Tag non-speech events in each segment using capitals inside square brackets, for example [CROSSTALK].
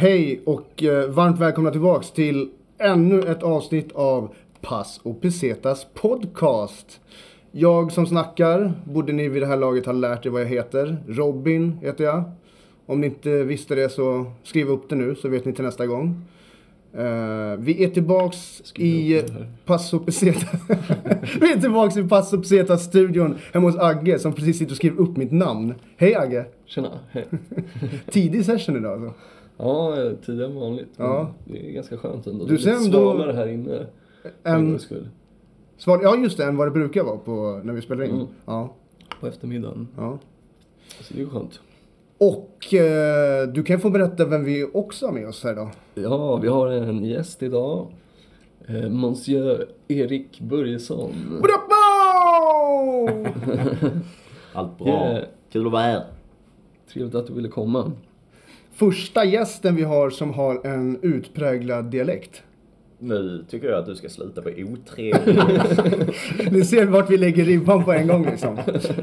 Hej och eh, varmt välkomna tillbaks till ännu ett avsnitt av Pass och Pesetas podcast. Jag som snackar, borde ni vid det här laget ha lärt er vad jag heter. Robin heter jag. Om ni inte visste det så skriv upp det nu så vet ni till nästa gång. Eh, vi är tillbaks i. Passo Peseta. [LAUGHS] vi är tillbaks i Passo Peseta-studion hemma hos Agge som precis sitter och skriver upp mitt namn. Hej Agge! Tjena, hej. [LAUGHS] Tidig session idag alltså. Ja, tidigare än vanligt. Ja. Det är ganska skönt ändå. Du det ser ändå- svalare här inne. en svar, ja just det, än vad det brukar vara på, när vi spelar in. Mm. Ja, På eftermiddagen. ja. Så det är skönt. Och eh, du kan få berätta vem vi också har med oss här idag. Ja, vi har en gäst idag. Eh, Monsieur Erik Börjesson. [LAUGHS] Allt bra. Yeah. Kul att vara här. Trevligt att du ville komma. Första gästen vi har som har en utpräglad dialekt. Nu tycker jag att du ska sluta vara otrevlig. [LAUGHS] Ni ser vart vi lägger ribban på en gång liksom.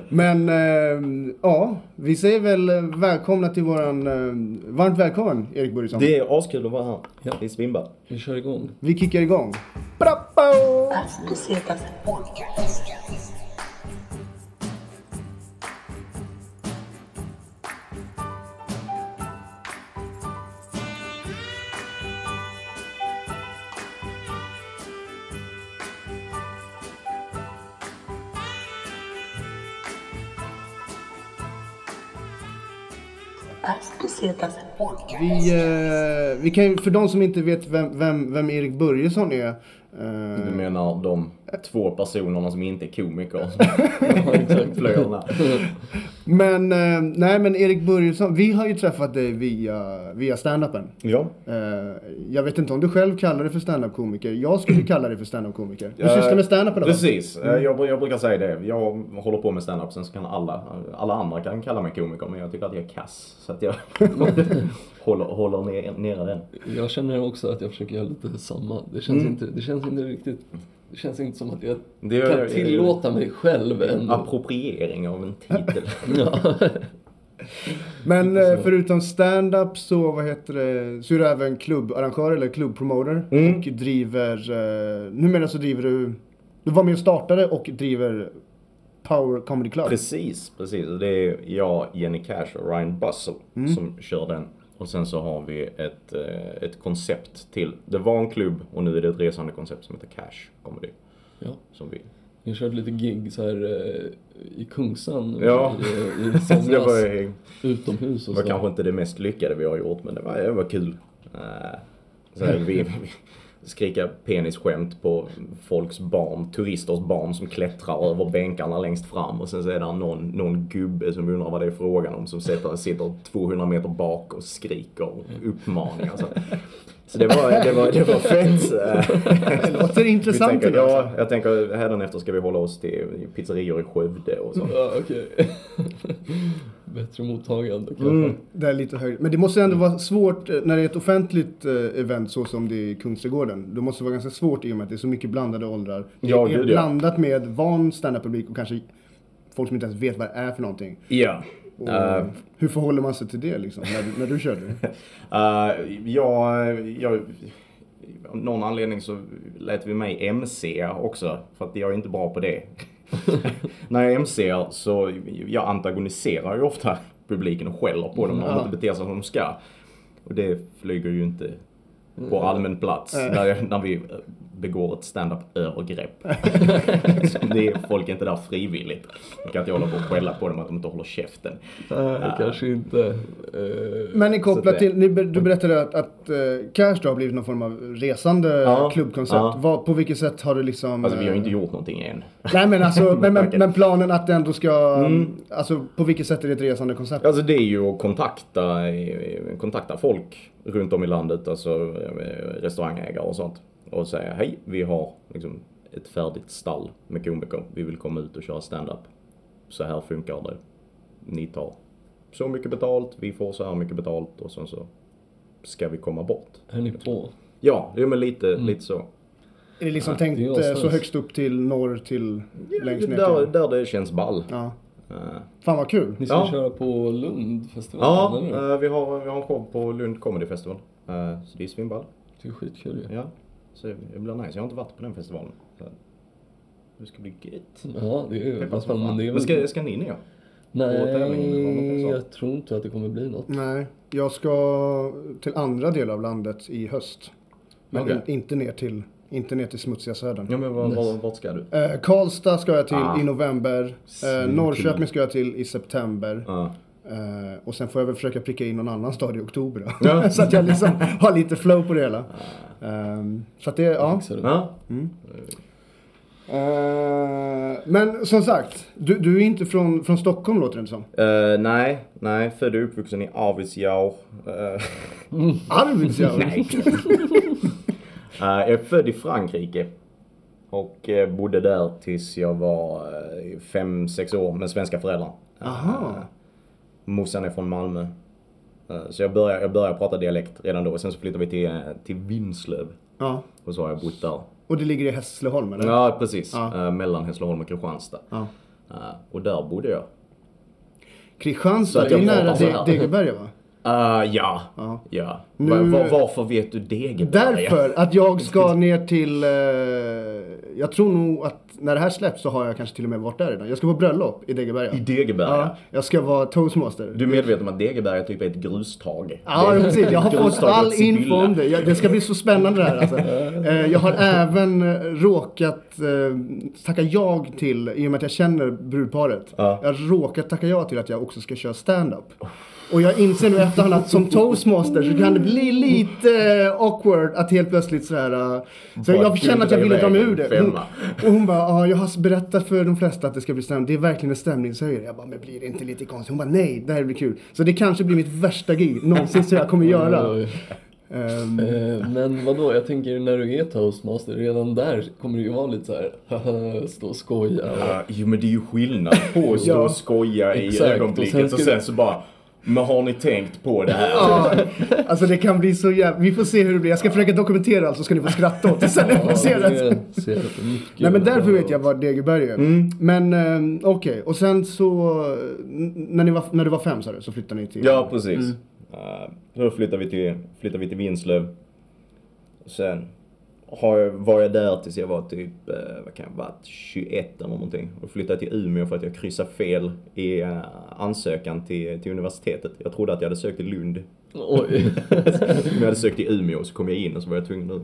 Men eh, ja, vi säger väl eh, välkomna till våran, eh, varmt välkommen Erik Börjesson. Det är askul att vara här. Ja. Det är svimball. Vi kör igång. Vi kickar igång. Bravo! As Pesetas Podcast. As Pesetas Podcast. Vi, eh, vi kan för de som inte vet vem, vem, vem Erik Börjesson är. eh, Du menar de två personerna som inte är komiker [LAUGHS] [LAUGHS] exakt. Flöjorna. Men, eh, nej men Erik Börjesson, vi har ju träffat dig via, via standupen. Ja. Eh, jag vet inte om du själv kallar dig för standup-komiker. Jag skulle kalla dig för standup-komiker. Du sysslar med standup fall. Precis. Eh, Jag, jag brukar säga det. Jag håller på med standup, sen så kan alla, alla andra kan kalla mig komiker, men jag tycker att jag är kass. Så att jag [LAUGHS] håller, håller ner, nere den. Jag känner också att jag försöker göra lite samma. Det känns, Mm. inte, det känns inte riktigt... Det känns inte som att jag Det kan är- tillåta mig själv ändå. Appropriering av en titel. [LAUGHS] Ja. Men eh, förutom stand-up så, vad heter det, så är du även klubbarrangör eller klubbpromoter. Mm. Och driver, eh, numera så driver du, du var med och startade och driver Power Comedy Club. Precis, precis. Det är jag, Jenny Cash och Ryan Bussell som kör den. Och sen så har vi ett, eh, ett koncept till. Det var en klubb och nu är det ett resande koncept som heter Cash Comedy. ja. Som vi... Jag har kört lite gig så här eh, i Kungsan Ja. i, i [LAUGHS] det somras. var, utomhus och var så. kanske inte det mest lyckade vi har gjort men det var, det var kul. Eh, Så här, vi [LAUGHS] skrika penisskämt på folks barn, turisters barn som klättrar över bänkarna längst fram och sen så är det någon, någon gubbe som undrar vad det är frågan om som sitter, sitter 200 meter bak och skriker uppmaningar. Så, så det var, det var, det var fett. Det låter intressant. Vi tänker, ja, jag tänker hädanefter ska vi hålla oss till pizzerior i Skövde och så. Ja, okej. [LAUGHS] Bättre mottagande kanske. Mm. Det är lite högre. Men det måste ändå vara svårt eh, när det är ett offentligt eh, event så som det är i Kungsträdgården. Det måste vara ganska svårt i och med att det är så mycket blandade åldrar. Det Ja, är gud, ja. blandat med van standup-publik och kanske folk som inte ens vet vad det är för någonting. Ja. Eh, hur förhåller man sig till det liksom, när, du- när du körde? Uh, [LAUGHS] jag, jag, av någon anledning så lät vi mig MC också, för att jag är inte bra på det. [LAUGHS] När jag MCar så, jag antagoniserar ju ofta publiken och skäller på dem när de inte beter sig som de ska. Och det flyger ju inte på allmän plats när, när vi begår ett stand-up-övergrepp. [LAUGHS] det är, folk inte där frivilligt. Jag kan inte hålla på och skälla på dem att de inte håller käften. Nej, kanske inte. Eh, Men ni det- till, ni, du berättade att, att uh, Cash då har blivit någon form av resande Ja, klubbkoncept. ja. Vad, på vilket sätt har det liksom... Alltså vi har ju inte gjort någonting än. Nej men alltså, [LAUGHS] men, men, men planen att det ändå ska... Mm. Alltså på vilket sätt är det ett resande koncept? Alltså det är ju att kontakta, kontakta folk runt om i landet, alltså restaurangägare och sånt. Och säga hej, vi har liksom ett färdigt stall med komiker. Vi vill komma ut och köra stand-up. Så här funkar det. Ni tar så mycket betalt, vi får så här mycket betalt och sen så ska vi komma bort. är ni på? Ja, är men lite, lite så. Är det liksom Ja, tänkt det eh, så högst upp till norr till längst ner Där, till... där det känns ball. Ja. Eh, Fan vad kul. Ni ska Ja. köra på Lundfestivalen, Ja, eh, vi, har, vi har en show på Lund Comedy Festival. Eh, Så det är svinball. Det är skitkul ju. Ja. Så det blir nice. Jag har inte varit på den festivalen. Så det ska bli gött. Ja, det är ju Peppar som fan. Det är Men väl... ska, ska ni ner? Nej, jag tror inte att det kommer bli något. Nej, jag ska till andra delar av landet i höst. Men in, inte, ner till, inte ner till smutsiga södern. Ja men var, var, vart ska du? Eh, Karlstad ska jag till Ah. i november. Eh. Norrköping ska jag till i september. Ja. Eh, och sen får jag väl försöka pricka in någon annan stad i oktober då. Ja. [LAUGHS] så att jag liksom har lite flow på det hela. Ehm, så att det, ja. Ja. Eh, men som sagt, du, du är inte från, från Stockholm låter det inte som. Eh, nej, nej. Född och uppvuxen i Arvidsjaur. Eh, [LAUGHS] Arvidsjaur? [LAUGHS] nej. Jag är född i Frankrike. Och bodde där tills jag var eh, fem, sex år med svenska föräldrar. Aha. Morsan är från Malmö. Eh, så jag började, jag började prata dialekt redan då. Sen så flyttade vi till, eh, till Vinslöv. Ja. Och så har jag bott där. Och det ligger i Hässleholm eller? Ja, precis. Ja. Eh, mellan Hässleholm och Kristianstad. Ja. Och där bodde jag. Kristianstad, det är nära. Degeberga va? Uh, ja. Ja. ja. Nu- Va- va- varför vet du Degeberga? Därför att jag [LAUGHS] ska ner till, eh, jag tror nog att när det här släpps så har jag kanske till och med varit där redan. Jag ska på bröllop i Degeberga. I Degeberga? Ja, jag ska vara toastmaster. Du är medveten om att Degeberga typ är ett grustag? Ja, Det precis. Jag har fått all info om det. Jag, det ska bli så spännande det här alltså. [LAUGHS] Eh, Jag har även råkat eh, tacka jag till, i och med att jag känner brudparet. Ja. Jag har råkat tacka ja till att jag också ska köra stand-up. Och jag inser nu efterhand att som toastmaster så kan det bli lite awkward att helt plötsligt så här. eh, Så jag känner att jag ville dra mig ur det. Hon, och hon bara, ja jag har berättat för de flesta att det ska bli stand Det är verkligen en stämningshöjare. Jag bara, men blir det inte lite konstigt? Hon bara, nej det här blir kul. Så det kanske blir mitt värsta gig någonsin så jag kommer göra. Eh, Men vadå, jag tänker när du är toastmaster, redan där kommer det ju vara lite så här, haha, stå och skoja. och- Ja, jo men det är ju skillnad på att stå och skoja i Exakt, och ögonblicket sen och sen, så bara Men har ni tänkt på det här? Ja, alltså det kan bli så jävla... Vi får se hur det blir. Jag ska försöka dokumentera allt så ska ni få skratta åt det sen ser det. mycket. Nej men därför vet jag var Degeberga är. Men ehm, okej, och sen så... När, ni var, när du var fem sa du, så flyttade ni till... Ja, precis. Uh, då flyttade vi till, flyttade vi till Vinslöv. Sen har var jag där tills jag var typ, eh, vad kan jag varit, 21 eller någonting. Och flyttade till Umeå för att jag kryssade fel i eh, ansökan till, till universitetet. Jag trodde att jag hade sökt till Lund. Oj. [LAUGHS] Men jag hade sökt till Umeå så kom jag in och så var jag tvungen att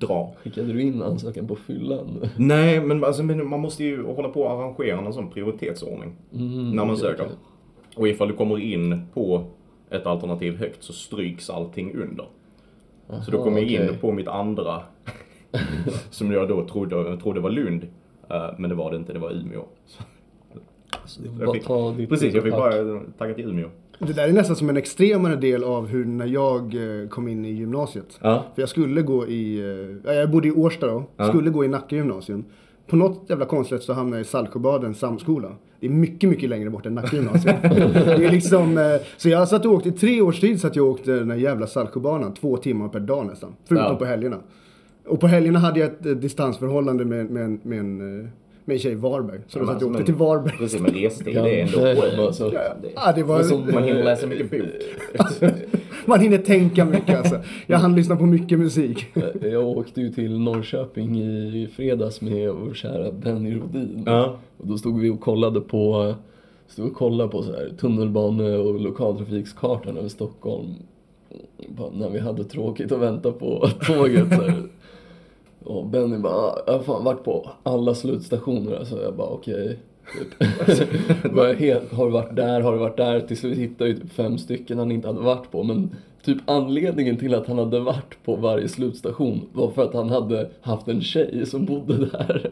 dra. Skickade du in ansökan på fyllan? Nej, men, alltså, men man måste ju hålla på och arrangera en sån prioritetsordning. Mm, när man okej, söker. okej. Och ifall du kommer in på ett alternativ högt så stryks allting under. Så då Aha, kom jag in okej. på mitt andra, [LAUGHS] som jag då trodde, trodde var Lund. Eh, men det var det inte, det var Umeå. Så, så Bara jag fick, precis, jag fick bara tagga till Umeå. Det där är nästan som en extremare del av hur när jag eh, kom in i gymnasiet. Ja. För jag skulle gå i, eh, jag bodde i Årsta då, Ja. skulle gå i Nacka gymnasium. På något jävla konstigt så hamnade jag i Saltsjöbadens samskola. Det är mycket, mycket längre bort än Nacka gymnasium. det är liksom, eh, så jag satt och åkte, i tre års tid satt jag och åkte den här jävla Saltsjöbanan två timmar per dag nästan. Förutom Ja. på helgerna. Och på helgerna hade jag ett distansförhållande med, med, en- med, en, eh, med en tjej i Varberg. Så Ja, satt jag och men- åkte till Varberg. Precis, men restid det är ändå Ja. Det- Ja, det var, Och som- Man hinner läsa mycket bok. [LAUGHS] man hinner tänka mycket alltså. Jag hann lyssna på mycket musik. Jag åkte ju till Norrköping i fredags med vår kära Benny Rodin. Ja. Och då stod vi och kollade på, stod och kollade på så här tunnelbane och lokaltrafikskartan över Stockholm. Bara När vi hade tråkigt att vänta på [LAUGHS] tåget. Så här. Och Benny bara, "Ah, jag har fan varit på alla slutstationer. Alltså jag bara okej. Typ. Bara helt, har du varit där, har du varit där? Till slut hittade jag typ fem stycken han inte hade varit på. Men typ anledningen till att han hade varit på varje slutstation var för att han hade haft en tjej som bodde där.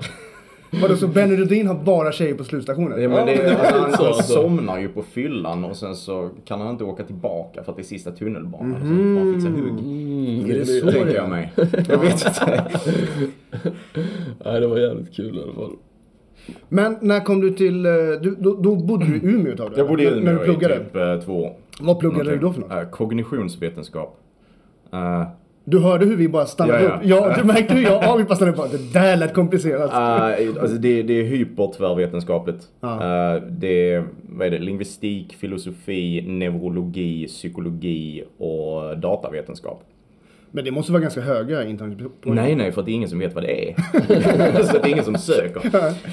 Vadå, så Benny Rudin har bara tjejer på slutstationen? Ja, men det, Ja, det alltså, han, han somnar ju på fyllan och sen så kan han inte åka tillbaka för att det är sista tunnelbanan. Så får han fixa hugg. Mm, Är det så Tänker det jag mig. [LAUGHS] Jag vet inte. Nej, det var jävligt kul i alla fall. Men när kom du till, eh, du, då, då bodde du i Umeå ett tag? Jag bodde i När Umeå du i pluggade? typ eh, två år. Vad pluggade du då för något? Eh, kognitionsvetenskap. Du hörde hur vi bara stannade Ja, ja. upp. Ja, du märkte hur jag och vi bara stannade upp. Det där lät komplicerat. Uh, alltså det, det är hypertvärvetenskapligt. Ja. Uh, det är, vad är det, lingvistik, filosofi, neurologi, psykologi och datavetenskap. Men det måste vara ganska höga intagningspoäng. Nej, nej, för att det är ingen som vet vad det är. [LAUGHS] så det är ingen som söker.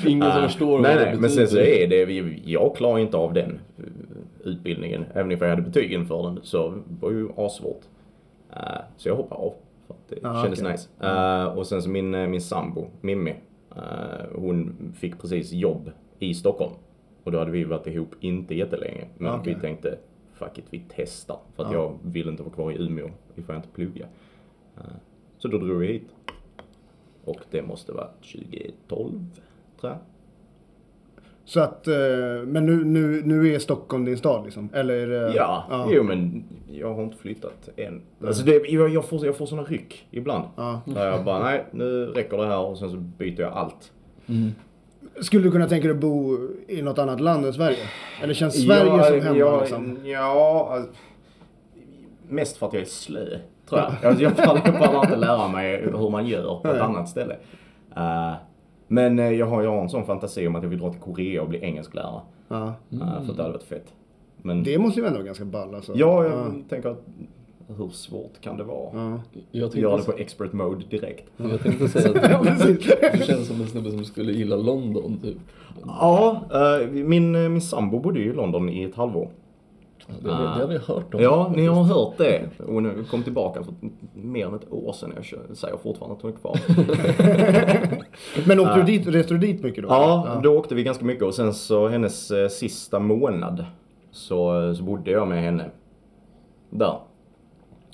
Ingen som Ah, förstår nej, vad nej, det men sen så är det, jag klarar inte av den eh, utbildningen. Även om jag hade betyg inför den så var det ju assvårt. Eh, så jag hoppar av. För att det Ah, kändes okej. nice. Eh, och sen så min, eh, min sambo, Mimmi, hon fick precis jobb i Stockholm. Och då hade vi varit ihop inte jättelänge. Men Ah, okej. vi tänkte, fuck it, vi testar. För att Ja. jag vill inte vara kvar i Umeå ifall jag inte pluggar. Så då drog vi hit. Och det måste vara 2012, tror jag. Så att, eh, men nu, nu, nu är Stockholm din stad liksom? Eller är det... Ja, jo men jag har inte flyttat än. Alltså det, jag, jag, får, jag får såna ryck ibland. Ja. Där jag bara, nej nu räcker det här och sen så byter jag allt. Skulle du kunna tänka dig att bo i något annat land än Sverige? Eller känns Sverige som hemma ja, liksom? Ja, alltså, mest för att jag är slö. Tror jag. [LAUGHS] Jag, jag, jag pallar inte lära mig hur man gör på ett Nej. annat ställe. Eh, men eh, jag har, jag har en sån fantasi om att jag vill dra till Korea och bli engelsklärare. Ja. Uh, för att det hade varit fett. Men Det måste ju ändå vara ganska ball alltså. ja, jag tänker att hur svårt kan det vara? Ja. Jag Göra det på expert mode direkt. jag tänkte säga [LAUGHS] Ja, att du känns som en snubbe som skulle gilla London typ. Ja, eh, min, min sambo bodde ju i London i ett halvår. Ja, Det, har vi- det har vi hört om. Ja, ni har hört det. Hon kom tillbaka för mer än ett år sedan. Jag säger fortfarande att hon är kvar. [LAUGHS] Men åkte du dit, reste du dit mycket då? Ja, då åkte vi ganska mycket och sen så hennes eh, sista månad så, så bodde jag med henne där.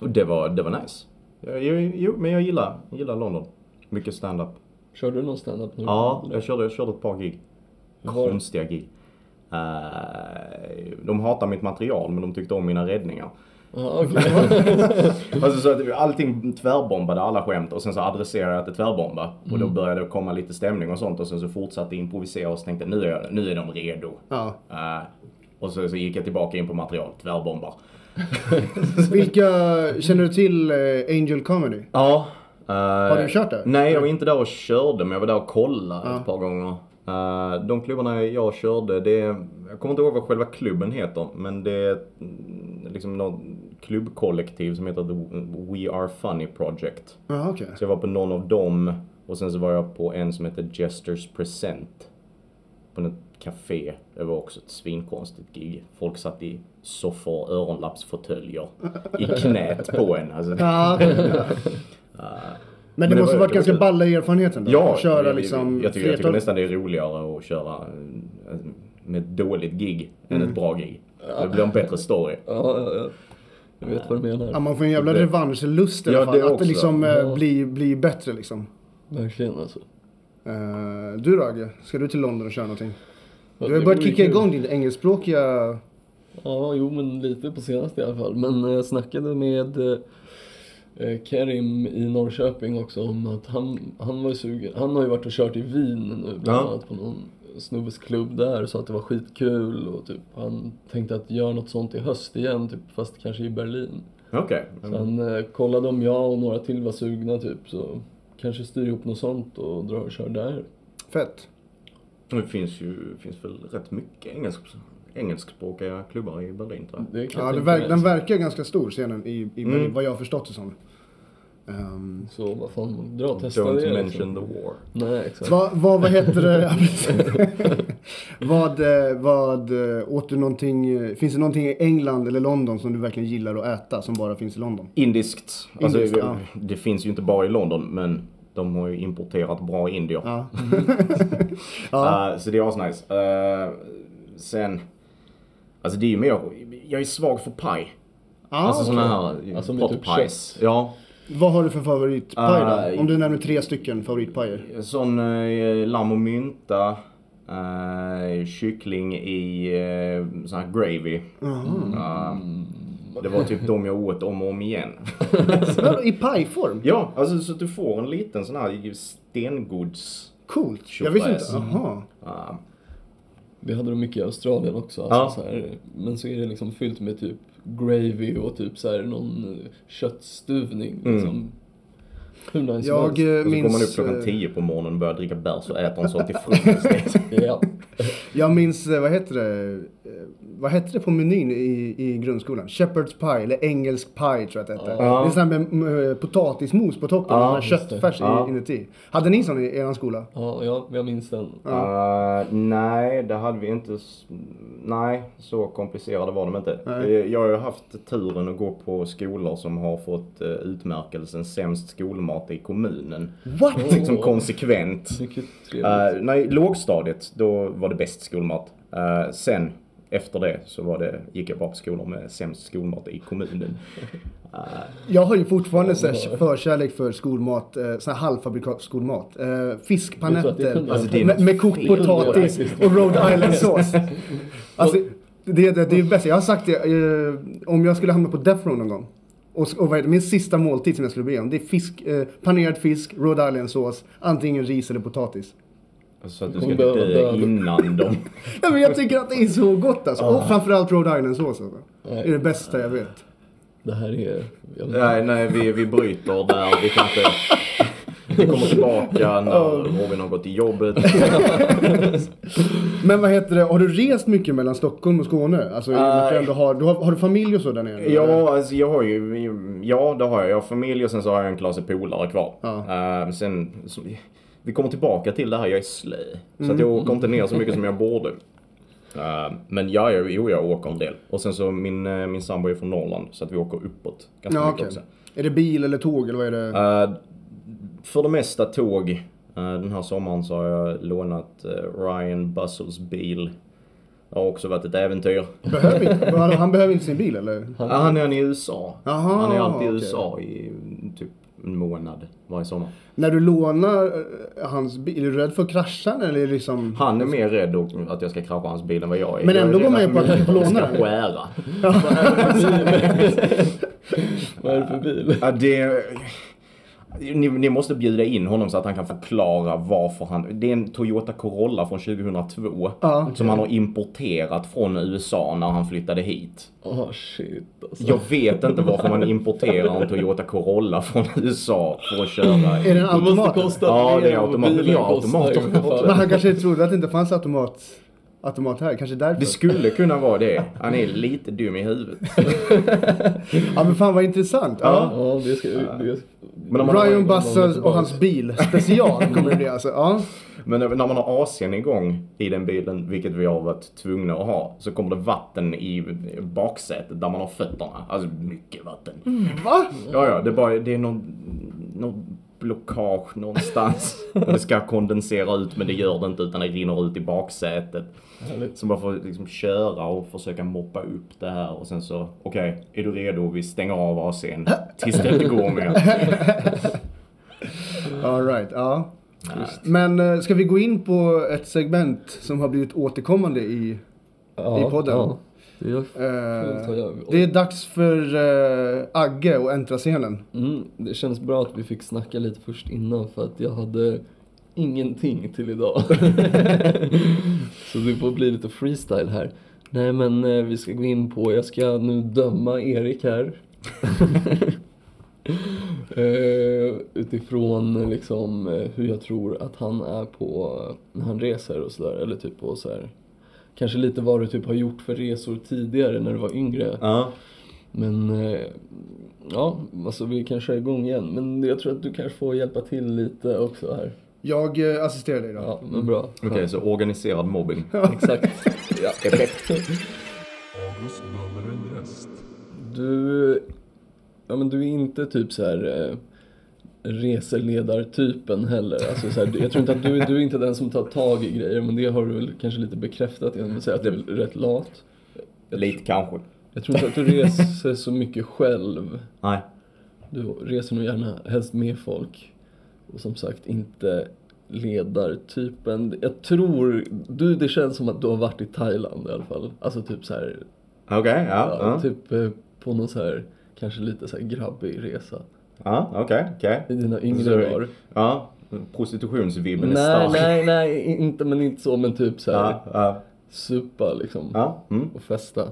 Och det var, det var nice. Jag, jag, jo, men jag gillar, jag gillar London. Mycket stand-up. Körde du någon standup nu? Ja, jag körde, jag körde ett par gig. Konstiga gig. Eh, de hatar mitt material men de tyckte om mina räddningar. Ja, okej. [LAUGHS] Alltså så att allting tvärbombade alla skämt och sen så adresserade jag till tvärbomba. Och då började det komma lite stämning och sånt och sen så fortsatte jag improvisera och så tänkte nu är, nu är de redo. Ja. Eh, och så, så gick jag tillbaka in på material, tvärbombar. [LAUGHS] Vilka, känner du till eh, Angel Comedy? Ja. eh, Har du kört det? Nej, jag var inte där och körde men jag var där och kollade Ja. ett par gånger. Eh, de klubbarna jag körde, det jag kommer inte ihåg vad själva klubben heter, men det är mm, liksom något klubbkollektiv som heter The We Are Funny Project. Ja, okej. Så jag var på någon av dem och sen så var jag på en som heter Gestures Present. På ett café. Det var också ett svinkonstigt gig. Folk satt i soffor och öronlappsfåtöljer i [LAUGHS] knät på en. Alltså, Ja, [LAUGHS] okej. Men det det måste var- varit var ganska balla erfarenheten då? Ja, Att köra jag, liksom jag, tycker, jag tycker nästan det är roligare att köra eh, med ett dåligt gig än Mm. ett bra gig. Det blir en bättre story. Ja, ja, ja. Jag vet vad du Ja, menar. man får en jävla Det- revanschlust i alla Ja, fall. det Att liksom eh, Ja. blir, blir bättre liksom. Verkligen alltså. Eh, du Ragge, ska du till London och köra någonting? Ja, Du har börjat kicka kul. igång din engelskspråkiga... Ja, jo men lite på senaste i alla fall. Men eh, jag snackade med eh, Kerim i Norrköping också om att han, han var sugen. Han har ju varit och kört i Wien nu bland Ja. annat på någon snubbes klubb där så att det var skitkul och typ han tänkte att göra något sånt i höst igen typ fast kanske i Berlin. Okej. Så han eh, kollade om jag och några till var sugna typ så kanske styr ihop något sånt och drar och kör där. Fett. Det finns ju finns väl rätt mycket engelsk, engelskspråkiga klubbar i Berlin tror jag. Det Ja, det verk, den verkar ganska stor scenen i, i Berlin, Mm. vad jag har förstått det som. Ehm, Så vad fan, dra och testa Don't det mention liksom. the war. Nej exakt. vad, vad, vad heter det? [LAUGHS] [LAUGHS] Vad, eh, vad, eh, åt du någonting, eh, finns det någonting i England eller London som du verkligen gillar att äta som bara finns i London? Indiskt. Alltså, Indiskt, det, ja. det finns ju inte bara i London men de har ju importerat bra indier. Ja. [LAUGHS] ja. Eh, så det är asnice. Uh, sen, alltså det är ju mer, jag är svag för paj. Ah, alltså okej. såna här Alltså pot typ pies. Ja. Vad har du för favoritpaj då? Ah, Om du nämner tre stycken favoritpajer. Sån uh, lamm och mynta. eh, kyckling i uh, sån här gravy. Eh, det var typ de jag åt om och om igen. [LAUGHS] I pajform? ja, alltså så att du får en liten sån här stengods... Coolt. Jag visste inte. Jaha. eh, Vi hade dem mycket i Australien också. Alltså Ja. så här, men så är det liksom fyllt med typ gravy och typ så här någon eh, köttstuvning liksom. Hur nice som Jag helst. eh, Och så går man upp minns, klockan eh, 10 på morgonen och börjar dricka bärs och äter en sån till frukost. [LAUGHS] Ja. jag minns, eh, vad heter det, eh, vad hette det på menyn i, i grundskolan? Shepherd's pie, eller engelsk pie tror jag att det hette. Ja. Det är sån här med eh, potatismos på toppen Ja, och köttfärs Ja. i- inuti. Hade ni sån i er skola? ja, ja, jag minns den. Uh, nej, det hade vi inte. Nej, så komplicerade var de inte. Nej. Eh, Jag har ju haft turen att gå på skolor som har fått utmärkelsen sämst skolmat i kommunen. What? Liksom konsekvent. Uh, nej, lågstadiet, då var det bäst skolmat. Uh, sen, efter det, så var det, gick jag bara på skolor med sämst skolmat i kommunen. Uh, Jag har ju fortfarande så här förkärlek för skolmat, eh, här halvfabrikat skolmat. Eh, det fiskpanetter Alltså, det med, med kokt potatis och Rhode Island-sås. [LAUGHS] Alltså, det, det, det är bäst. Jag har sagt det, eh, om jag skulle hamna på Death Row någon gång. Och, och vad är det, min sista måltid som jag skulle be om, det är fisk, eh, panerad fisk, Rhode Island-sås, antingen ris eller potatis. Så att du ska behöva dö dö. innan de... [LAUGHS] Ja, men jag tycker att det är så gott alltså. Och framförallt Rhode Island-sås alltså. Det Nej. är det bästa jag vet. Det här är... Nej, nej, vi, vi bryter där. Vi kan inte... Vi kommer tillbaka [LAUGHS] när Robin har gått till jobbet. [LAUGHS] Men vad heter det, har du rest mycket mellan Stockholm och Skåne? Alltså, att du Nej. har, du har, har du familj och så där nere? Ja, alltså jag har ju... Ja, det har jag. Jag har familj och sen så har jag en klase polare kvar. Ja. Eh, sen... Så, vi kommer tillbaka till det här, jag är slö. Så att jag åker inte ner så mycket som jag borde. Eh, men ja, jag, jo, jag åker en del. Och sen så min, eh, min sambo är från Norrland så att vi åker uppåt ganska Ja, mycket okej. också. Är det bil eller tåg eller vad är det? Eh, för det mesta tåg. Eh, den här sommaren så har jag lånat Ryan Buzzles bil. Det har också varit ett äventyr. Behöver inte, han, behöver inte sin bil eller? Han, han är i USA. Jaha, han är alltid i okej. USA i typ en månad varje sommar. När du lånar eh, hans bil, är du rädd för att krascha eller liksom? Han är mer rädd att jag ska krascha hans bil än vad jag är. Men Jag ändå går med på att du får jag låna ska den. skära. [LAUGHS] Vad är det för bil? Ja, det... Ni, ni måste bjuda in honom så att han kan förklara varför han... Det är en Toyota Corolla från 2002. Ja. Som han har importerat från USA när han flyttade hit. Åh shit alltså. Jag vet inte varför man importerar en Toyota Corolla från USA för att köra. Är det en Det måste automat? kosta Ja, det är automat. Ja, automat. ungefär. Men han kanske trodde att det inte fanns automat, automat här, kanske därför. Det skulle kunna vara det. Han är lite dum i huvudet. [LAUGHS] Ja men fan vad intressant. Ja. Ja, det ska... Det, har- Ryan Buzzers och hans bil special [LAUGHS] kommer det bli alltså. Ja. Men när man har AC'n igång i den bilen, vilket vi har varit tvungna att ha, så kommer det vatten i baksätet där man har fötterna. Alltså mycket vatten. Va? Ja, ja, det är bara, det är någon, någon blockage någonstans. [LAUGHS] Och det ska kondensera ut men det gör det inte utan det rinner ut i baksätet. Härligt. Så man får liksom köra och försöka moppa upp det här och sen så, okej, är du redo? Vi stänger av AC'n tills det inte går mer. [LAUGHS] All right, ja. Men eh, ska vi gå in på ett segment som har blivit återkommande i... ja, I podden. Ja, det är Eh, jag- det är dags för eh, Agge att äntra scenen. Mm, det känns bra att vi fick snacka lite först innan för att jag hade ingenting till idag. [LAUGHS] Så det får bli lite freestyle här. Nej men eh, vi ska gå in på, jag ska nu döma Erik här. [LAUGHS] eh, utifrån liksom eh, hur jag tror att han är på när han reser och sådär. Eller typ på så här. Kanske lite vad du typ har gjort för resor tidigare när du var yngre. Ja. Men eh, ja, alltså vi kan köra igång igen. Men jag tror att du kanske får hjälpa till lite också här. Jag eh, assisterar dig då. Ja, men bra. Okej, så organiserad mobbing. [LAUGHS] Exakt. Ja. Du, ja men du är inte typ så här eh, reseledartypen heller. Alltså så här, jag tror inte att du, du är inte den som tar tag i grejer. Men det har du väl kanske lite bekräftat genom att säga att du är rätt lat. Lite kanske. Jag tror inte att du reser så mycket själv. Nej. Du reser nog gärna helst med folk. Och som sagt inte ledartypen. Jag tror, du det känns som att du har varit i Thailand i alla fall. Alltså typ så här, Okej, ja. ja, Ja, typ eh, på någon så här, kanske lite så här grabbig resa. Ja okej, okej. I dina yngre dagar. Ja, prostitutionsvibben är Nej, stark. nej, nej, inte, men inte så, men typ så här Ja, ja. supa liksom. Ja, mm. Och festa.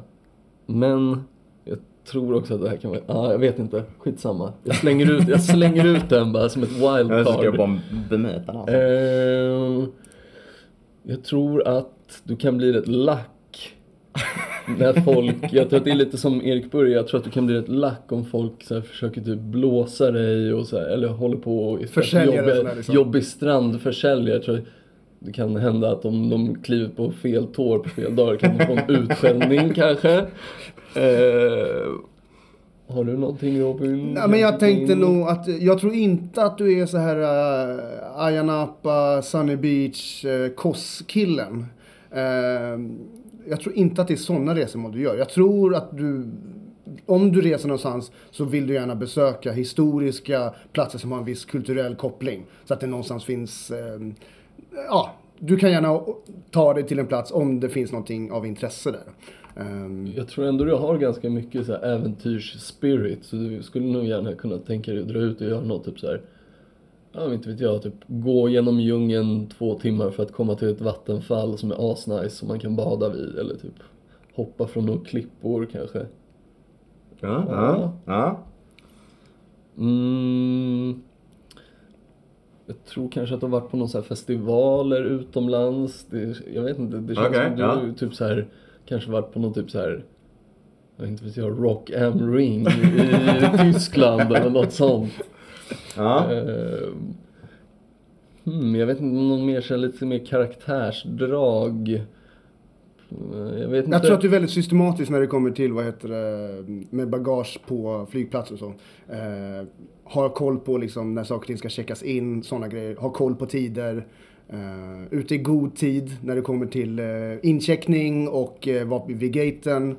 Men jag tror också att det här kan vara, ja jag vet inte, skitsamma. Jag slänger ut, jag slänger ut den bara som ett [LAUGHS] Jag ska wildcard. bara bemöta här. Ehm, jag tror att du kan bli rätt lack när folk, jag tror att det är lite som Erik Börje, jag tror att du kan bli rätt lack om folk så här, försöker typ blåsa dig och så här, eller håller på och Försäljare jobbig, liksom. jobbig strandförsäljare. Jag tror det kan hända att om de kliver på fel tår på fel dag kan de få en utskällning [LAUGHS] kanske. Eh, har du någonting Robin? Ja, men jag tänkte nog att, jag tror inte att du är så här uh, Ayia Napa, Sunny Beach, uh, Kos-killen. Eh, jag tror inte att det är sådana resmål du gör. Jag tror att du, om du reser någonstans så vill du gärna besöka historiska platser som har en viss kulturell koppling. Så att det någonstans finns, eh, ja, du kan gärna ta dig till en plats om det finns någonting av intresse där. Ehm. Jag tror ändå du har ganska mycket så här så du skulle nog gärna kunna tänka dig att dra ut och göra något typ så här. Ja, inte vet jag, typ gå genom djungeln två timmar för att komma till ett vattenfall som är asnice som man kan bada vid eller typ hoppa från några klippor kanske. Ja, ja, ja. Mm. Jag tror kanske att du har varit på någon så här festivaler utomlands. Det, jag vet inte, det känns Okej, som du ja. typ så här, kanske varit på någon typ så här, jag vet inte vet jag, Rock am Ring i [LAUGHS] Tyskland eller något sånt. Ja. Eh, Hmm, jag vet inte om någon mer här, lite mer karaktärsdrag. Eh, Jag vet inte. Jag tror att du är väldigt systematisk när det kommer till vad heter det, med bagage på flygplatser och så. Eh, har koll på liksom när saker och ting ska checkas in, sådana grejer. Har koll på tider. Eh, ute i god tid när det kommer till eh, incheckning och eh, vara vid gaten.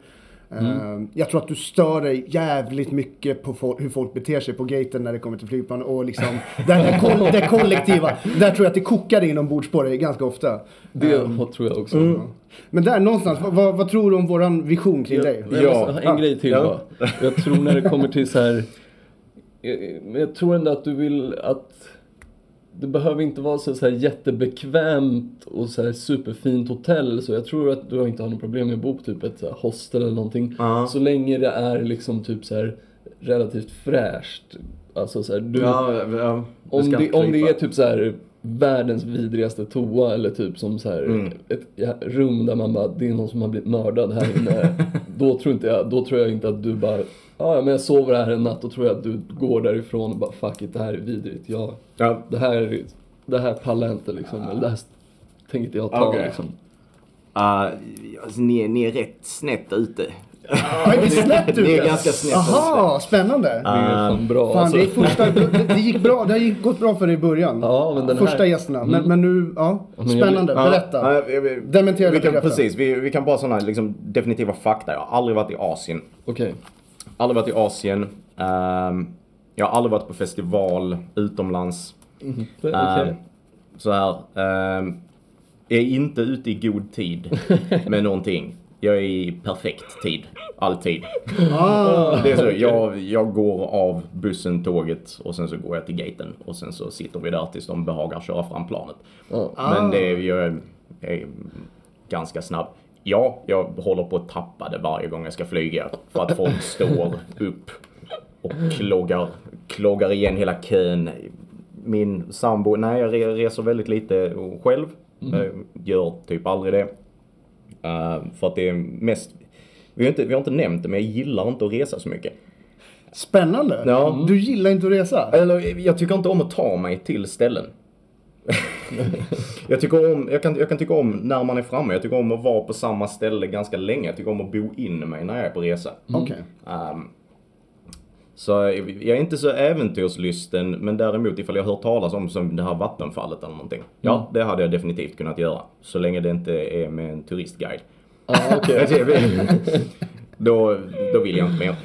Eh, Jag tror att du stör dig jävligt mycket på hur folk beter sig på gaten när det kommer till flygplan och liksom [LAUGHS] det, här koll- det kollektiva. Där tror jag att det kokar inombords på dig ganska ofta. det tror jag också. Mm. Men där någonstans, vad, vad, tror du om våran vision kring dig? Jag Ja. måste ha en grej till ja. bara. Jag tror när det kommer till så här. Men jag tror ändå att du vill att det behöver inte vara så, så här jättebekvämt och så här superfint hotell. Så jag tror att du inte har något problem med att bo på typ ett så hostel eller någonting. Ja. Så länge det är liksom typ så här relativt fräscht. Alltså så här, du, Ja, ja, om, ska det, om det är typ så här världens vidrigaste toa eller typ som så här Mm. ett ja, rum där man bara, det är någon som har blivit mördad här inne. [LAUGHS] då, tror inte jag, då tror jag inte att du bara, "Ja, men jag sover här en natt och tror jag att du går därifrån och bara fuck it, det här är vidrigt. Jag, Ja, det, här, det här pallar jag inte liksom. Eller det här tänker inte jag ta Okej. liksom. uh, alltså, ni, är- ni är rätt snett ute. Ja, det är snett ute. Ni är ganska snett Jaha, spännande. Det är bra Fan, alltså. det, första, det, det gick bra, det har gått bra för dig i början. Ja, men den Första här- gästerna. Men, men nu, ja. Spännande, Ja, berätta. ja, vi- vi- Dementera vi kan. Precis, vi, vi kan bara sådana liksom, definitiva fakta. Jag har aldrig varit i Asien. Okej. Aldrig varit i Asien. Ehm, jag har aldrig varit på festival utomlands. Okej. Ehm, så här. ehm, jag är inte ute i god tid [LAUGHS] med någonting. Jag är i perfekt tid. Alltid. Ah, Det är så, jag, jag går av bussen, tåget och sen så går jag till gaten och sen så sitter vi där tills de behagar köra fram planet. Ja. Men det är, jag är ganska snabb. Ja, jag håller på att tappa det varje gång jag ska flyga för att folk [LAUGHS] står upp och kloggar, kloggar igen hela kön. Min sambo, nej jag re- reser väldigt lite själv. Jag gör typ aldrig det. Eh, för att det är mest, vi har, inte, vi har inte nämnt det men jag gillar inte att resa så mycket. Spännande. Ja. Du gillar inte att resa? Eller jag tycker inte om att ta mig till ställen. [LAUGHS] jag, tycker om, jag, kan, jag kan tycka om när man är framme. Jag tycker om att vara på samma ställe ganska länge. Jag tycker om att bo in mig när jag är på resa. Okej. Ehm, så jag är inte så äventyrslysten, men däremot ifall jag hört talas om som det här vattenfallet eller någonting. Ja, det hade jag definitivt kunnat göra. Så länge det inte är med en turistguide. Ah, okej. [LAUGHS] då, då vill jag inte mer.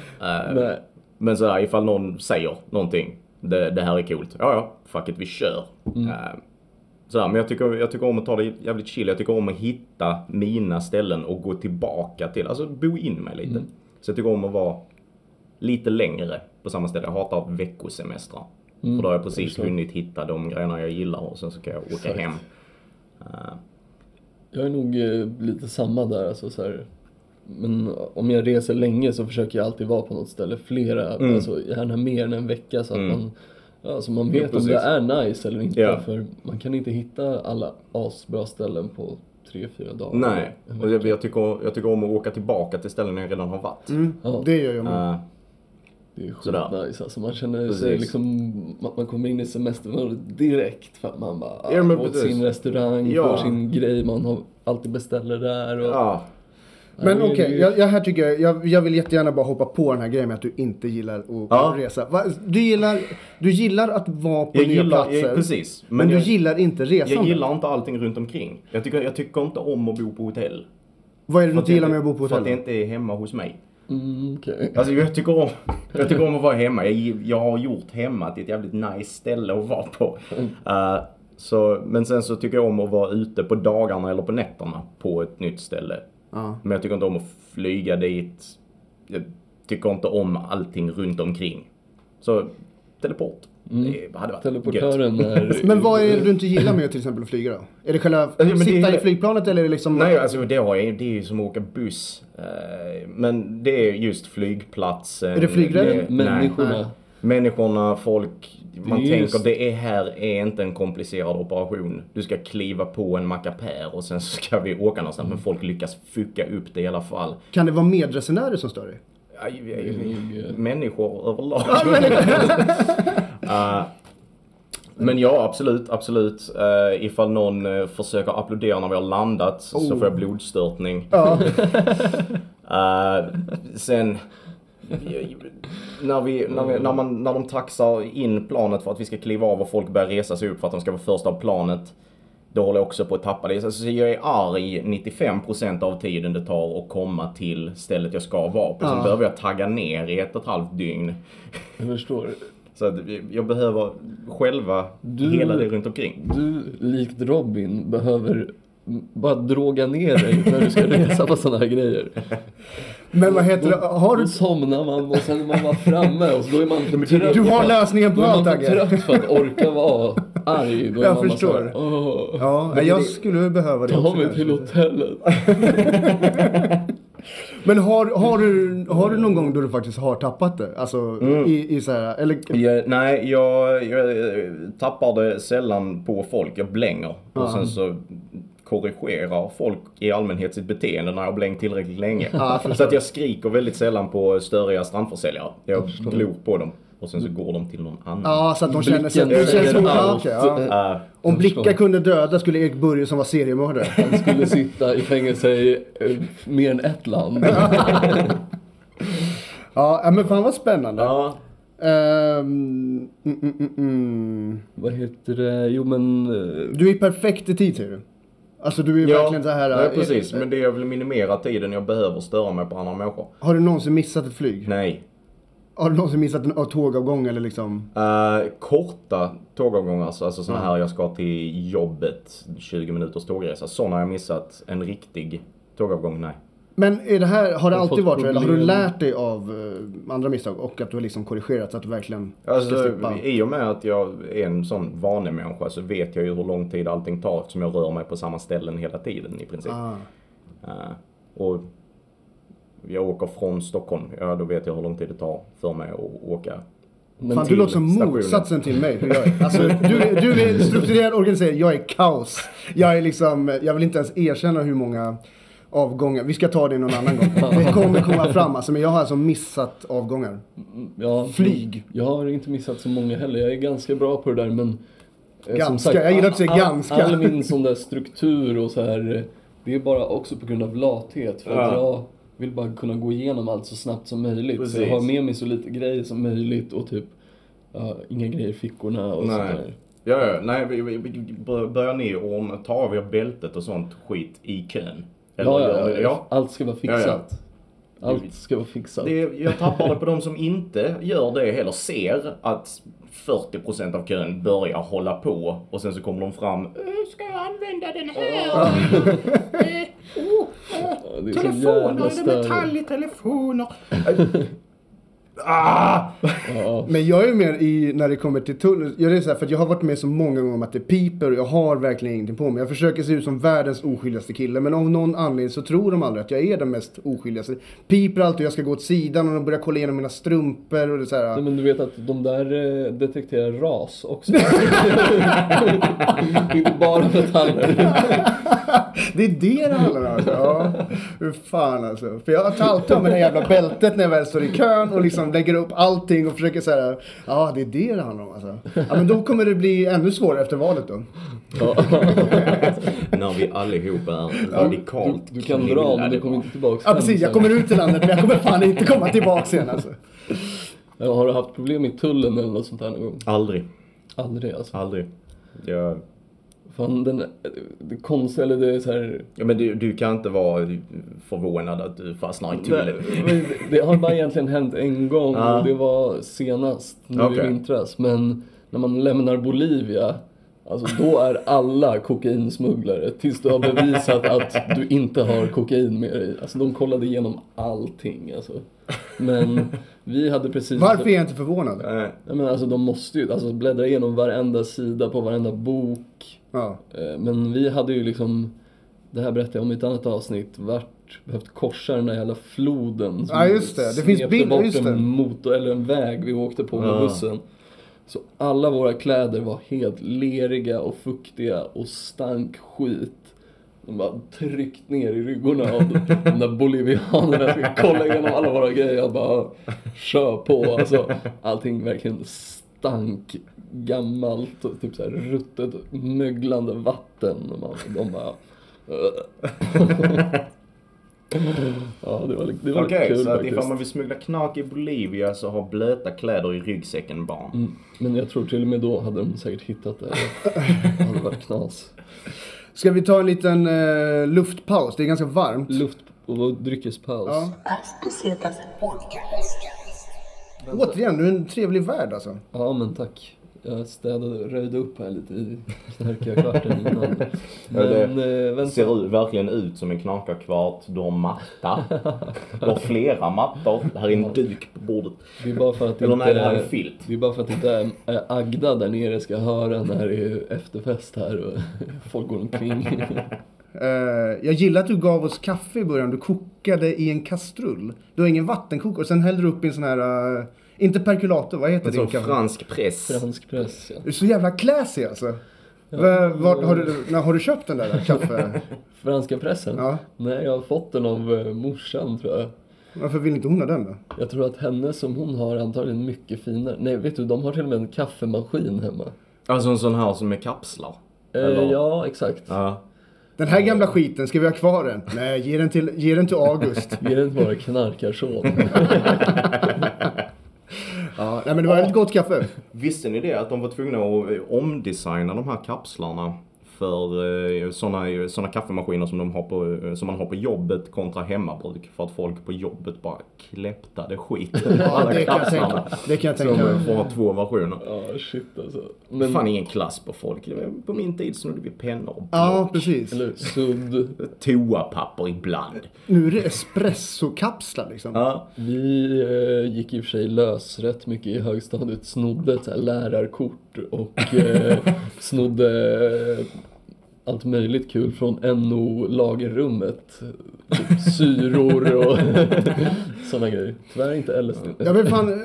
Nej. men så här, ifall någon säger någonting, det, det här är coolt. Ja, ja, fuck it, vi kör. Mm. Eh, så här, men jag tycker, jag tycker om att ta det jävligt chill. Jag tycker om att hitta mina ställen och gå tillbaka till, alltså bo in mig lite. Mm. Så jag tycker om att vara lite längre på samma ställe. Jag hatar veckosemestrar. Mm. För då har jag precis förstår. hunnit hitta de grejerna jag gillar och sen så kan jag åka Exakt. hem. Eh, Jag är nog eh, lite samma där. Alltså, så här, Men om jag reser länge så försöker jag alltid vara på något ställe flera, Mm. alltså gärna mer än en vecka så att Mm. man Ja, så man Ja, vet om precis. det är nice eller inte Ja. för man kan inte hitta alla asbra ställen på tre, fyra dagar. Nej, och jag, jag, tycker, jag tycker om att åka tillbaka till ställen jag redan har varit. Mm, Ja. Det gör jag med. Eh, Det är skitnice alltså. Man känner sig Precis. liksom, att man kommer in i semestern direkt för att man bara Ja, men går till precis. sin restaurang, Ja. får sin grej man har, alltid beställer där. Och, ja, Men okej, det- jag, jag, här tycker jag, jag, jag vill jättegärna bara hoppa på den här grejen med att du inte gillar att Ja. resa. Va, du, gillar, du gillar att vara på jag nya gillar, platser. precis. men, du jag, gillar inte resandet. jag gillar inte allting runt omkring. Jag tycker, jag tycker inte om att bo på hotell. Vad är det du inte att gillar med att bo på För att det hotell? inte är hemma hos mig. Mm, okej. Alltså jag tycker om, jag tycker om att vara hemma. Jag, jag har gjort hemma till ett jävligt nice ställe att vara på. Eh, så, men sen så tycker jag om att vara ute på dagarna eller på nätterna på ett nytt ställe. Ja. Men jag tycker inte om att flyga dit. Jag tycker inte om allting runt omkring. Så teleport. Det hade varit. Teleportören är... [LAUGHS] Men vad är det du inte gillar med att till exempel flyga då? Är det själva det sitta är- i flygplanet eller är det liksom... Nej, alltså det, har jag, det är ju som att åka buss. Eh, Men det är just flygplatsen. Är det flygrädd? Det- människorna. Nej. Människorna, folk. Man är tänker just- det är här är inte en komplicerad operation. Du ska kliva på en mackapär och sen så ska vi åka någonstans. Men folk lyckas fucka upp det i alla fall. Kan det vara medresenärer som stör dig? Eh, Människor överlag. [LAUGHS] Eh, men ja, absolut, absolut. Uh, ifall någon uh, försöker applådera när vi har landat så Oh. får jag blodstörtning. Ja. [LAUGHS] Eh, sen när, vi, när, vi, när, man, när de taxar in planet för att vi ska kliva av och folk börjar resa sig upp för att de ska vara först av planet. Då håller jag också på att tappa det. Så jag är arg 95% av tiden det tar att komma till stället jag ska vara på. Sen Ja. behöver jag tagga ner i ett och ett halvt dygn. Jag förstår. Så jag behöver själva Du- hela det runt omkring. Du, likt Robin, behöver bara droga ner dig när du ska resa på sådana här grejer. [LAUGHS] Men vad heter det? Har Då du... somnar man och sen är man bara framme och så då är man för trött. Du har lösningen på Då är allt man för Agge. trött för att orka vara arg. Då är Jag man bara förstår. Så här, Ja, Men jag det- skulle behöva det ta också mig kanske. till hotellet. [LAUGHS] Men har, har, du, har du någon gång då du faktiskt har tappat det? Alltså i, i så här, eller... Jag, nej, jag, jag tappar det sällan på folk. Jag blänger. Och sen så korrigerar folk i allmänhet sitt beteende när jag har blängt tillräckligt länge. Förstår. så att jag skriker väldigt sällan på störiga strandförsäljare. Jag glor på dem och sen så går de till någon annan. Ja, så att de känner sig... Det känns som, säger ja, Om blickar kunde döda skulle Erik Börje som var seriemördare. Han skulle sitta i fängelse i eh, mer än ett land. Ja, men fan vad spännande. ja, mm, mm, mm, mm. Vad heter det? Jo men... eh, Du är perfekt i tid säger du. Alltså du är ja, verkligen så här... ja, eh, precis. eh, Men det jag vill minimera tiden jag behöver störa mig på andra människor. Har du någonsin missat ett flyg? Nej. Har du någonsin missat en tågavgång eller liksom? Eh, korta tågavgångar, alltså, alltså sådana här jag ska till jobbet, 20 minuters tågresa. Sådana har jag missat. En riktig tågavgång, nej. Men är det här, har det alltid varit så? Eller har du lärt dig av eh, andra misstag och att du har liksom korrigerat så att du verkligen ska Alltså, slippa? I och med att jag är en sån vanemänniska så vet jag ju hur lång tid allting tar eftersom jag rör mig på samma ställen hela tiden i princip. Ah. Eh, och jag åker från Stockholm, ja då vet jag hur lång tid det tar för mig att åka. men Fan, du låter som motsatsen till mig. hur jag är. Alltså, du, du är strukturerad organiserad, jag är kaos. Jag är liksom, jag vill inte ens erkänna hur många avgångar, vi ska ta det någon annan gång. [LAUGHS] Det kommer komma fram alltså, men jag har alltså missat avgångar. Ja, Flyg. Jag har inte missat så många heller. Jag är ganska bra på det där men... eh, Ganska, jag gillar att säga all, ganska. All min sån där struktur och så här. eh, Det är bara också på grund av lathet. För att Ja. jag vill bara kunna gå igenom allt så snabbt som möjligt. Så Precis. jag har med mig så lite grejer som möjligt och typ ja, inga grejer i fickorna och Nej. sådär. Ja, ja, nej, vi, vi, vi börjar ni ordna, ta av er bältet och sånt skit i kön? Ja, ja, ja. allt ska vara fixat. Allt ska vara fixat. Det, jag tappar det på de som [LAUGHS] inte gör det heller. Ser att 40% av kön börjar hålla på och sen så kommer de fram. "Eh, Ska jag använda den här? [LAUGHS] Eh, oh, eh, är så telefoner, är det metall i telefoner? [LAUGHS] Ah! Ja. Men jag är mer i, när det kommer till tull, jag är så här, för att jag har varit med så många gånger om att det piper och jag har verkligen ingenting på mig. Jag försöker se ut som världens oskyldigaste kille, men av någon anledning så tror de aldrig att jag är den mest oskyldigaste. Piper alltid och jag ska gå åt sidan och de börjar kolla igenom mina strumpor och det så här. Nej, men du vet att de där eh, detekterar ras också. [LAUGHS] inte bara metaller. Det är det det handlar om alltså. Ja, hur fan alltså. För jag tar alltid av mig det jävla bältet när jag väl står i kön och liksom lägger upp allting och försöker säga ja det är det det handlar om alltså. Ja men då kommer det bli ännu svårare efter valet då. [LAUGHS] När vi allihopa är radikalt Du, du kan dra men du kommer inte tillbaka Ja precis, jag kommer ut i landet men jag kommer fan inte komma tillbaks igen alltså. Ja, Har du haft problem i tullen eller något sånt här någon gång? Aldrig. Aldrig alltså. Aldrig. Jag... Fan, den, det konstiga, eller det är så här... Ja, men du, du kan inte vara förvånad att du fastnar i tullen. Det, det har bara egentligen hänt en gång Ja. och det var senast nu Okej. i vintras. Men när man lämnar Bolivia, alltså då är alla kokainsmugglare tills du har bevisat att du inte har kokain med dig. Alltså de kollade igenom allting alltså. Men vi hade precis... Varför är jag inte förvånad? Nej. Men alltså de måste ju alltså, bläddra igenom varenda sida på varenda bok. Ja. Eh, Men vi hade ju liksom, det här berättade jag om i ett annat avsnitt, vart, behövt korsa den där jävla floden. som Ja, just det. Det finns svepte bild- bort just det. en motor, eller en väg vi åkte på med Ja. bussen. Så alla våra kläder var helt leriga och fuktiga och stank skit. De bara tryckt ner i ryggorna av de där bolivianerna. Kolla igenom alla våra grejer. Jag bara kör på. Alltså, allting verkligen stank gammalt, och typ så här ruttet, möglande vatten. Och man, de bara... [LAUGHS] ja, det var, det var lite kul så att ifall man vill smuggla knark i Bolivia så har blöta kläder i ryggsäcken barn. Mm, men jag tror till och med då hade de säkert hittat det. Det [LAUGHS] hade varit knas. Ska vi ta en liten eh, luftpaus? Det är ganska varmt. Luft och dryckespaus. Ja. Pesetas Återigen, du är en trevlig värd alltså. Ja, men tack. Jag städade, röjde upp här lite i knarkiga kvarten innan. Ja, det Men eh, vänta. ser ut, verkligen ut som en knarkarkvart. Du har matta. Du har flera mattor. Det här är en duk på bordet. Det är bara för att Eller inte, nej, det här är filt. Det är bara för att inte är Agda där nere ska höra när det är efterfest här och [LAUGHS] folk går omkring. Eh, jag gillar att du gav oss kaffe i början. Du kokade i en kastrull. Du har ingen vattenkokare. Sen hällde du upp i en sån här, eh, inte perkulator, vad heter det? kaffe? fransk press. Fransk press, ja. Du är så jävla classy alltså. Va- Vart, har, du, när, har du köpt den där kaffe? [LAUGHS] Franska pressen? Ja. Nej, jag har fått den av eh, morsan tror jag. Varför vill inte hon ha den då? Jag tror att hennes som hon har antagligen mycket finare. Nej, vet du, de har till och med en kaffemaskin hemma. Alltså en sån här som är kapslar. Eh, ja, exakt. Ja. Den här gamla skiten, ska vi ha kvar den? Nej, ge den till, ge den till August. Ge den till våra knarkarson. [LAUGHS] Ja, nej men det var väldigt gott kaffe. Visste ni det att de var tvungna att omdesigna de här kapslarna för eh, såna, såna kaffemaskiner som, de har på, eh, som man har på jobbet kontra hemmabruk för att folk på jobbet bara kläptade skiten på Ja, alla det kan jag kapslarna. tänka, det kan jag Som tänka mig. får ha två versioner. Ja, shit alltså. Men, fan ingen klass på folk. På min tid snodde vi pennor och Ja, block. precis. eller sudd. Toapapper ibland. Nu är det espressokapslar liksom. Ja. Vi eh, gick i och för sig lös rätt mycket i högstadiet. Snodde ett så här lärarkort och eh, [LAUGHS] snodde eh, allt möjligt kul från NO-lagerrummet. Typ syror och [LAUGHS] sådana grejer. Tyvärr inte LSD. Jag vill fan, eh,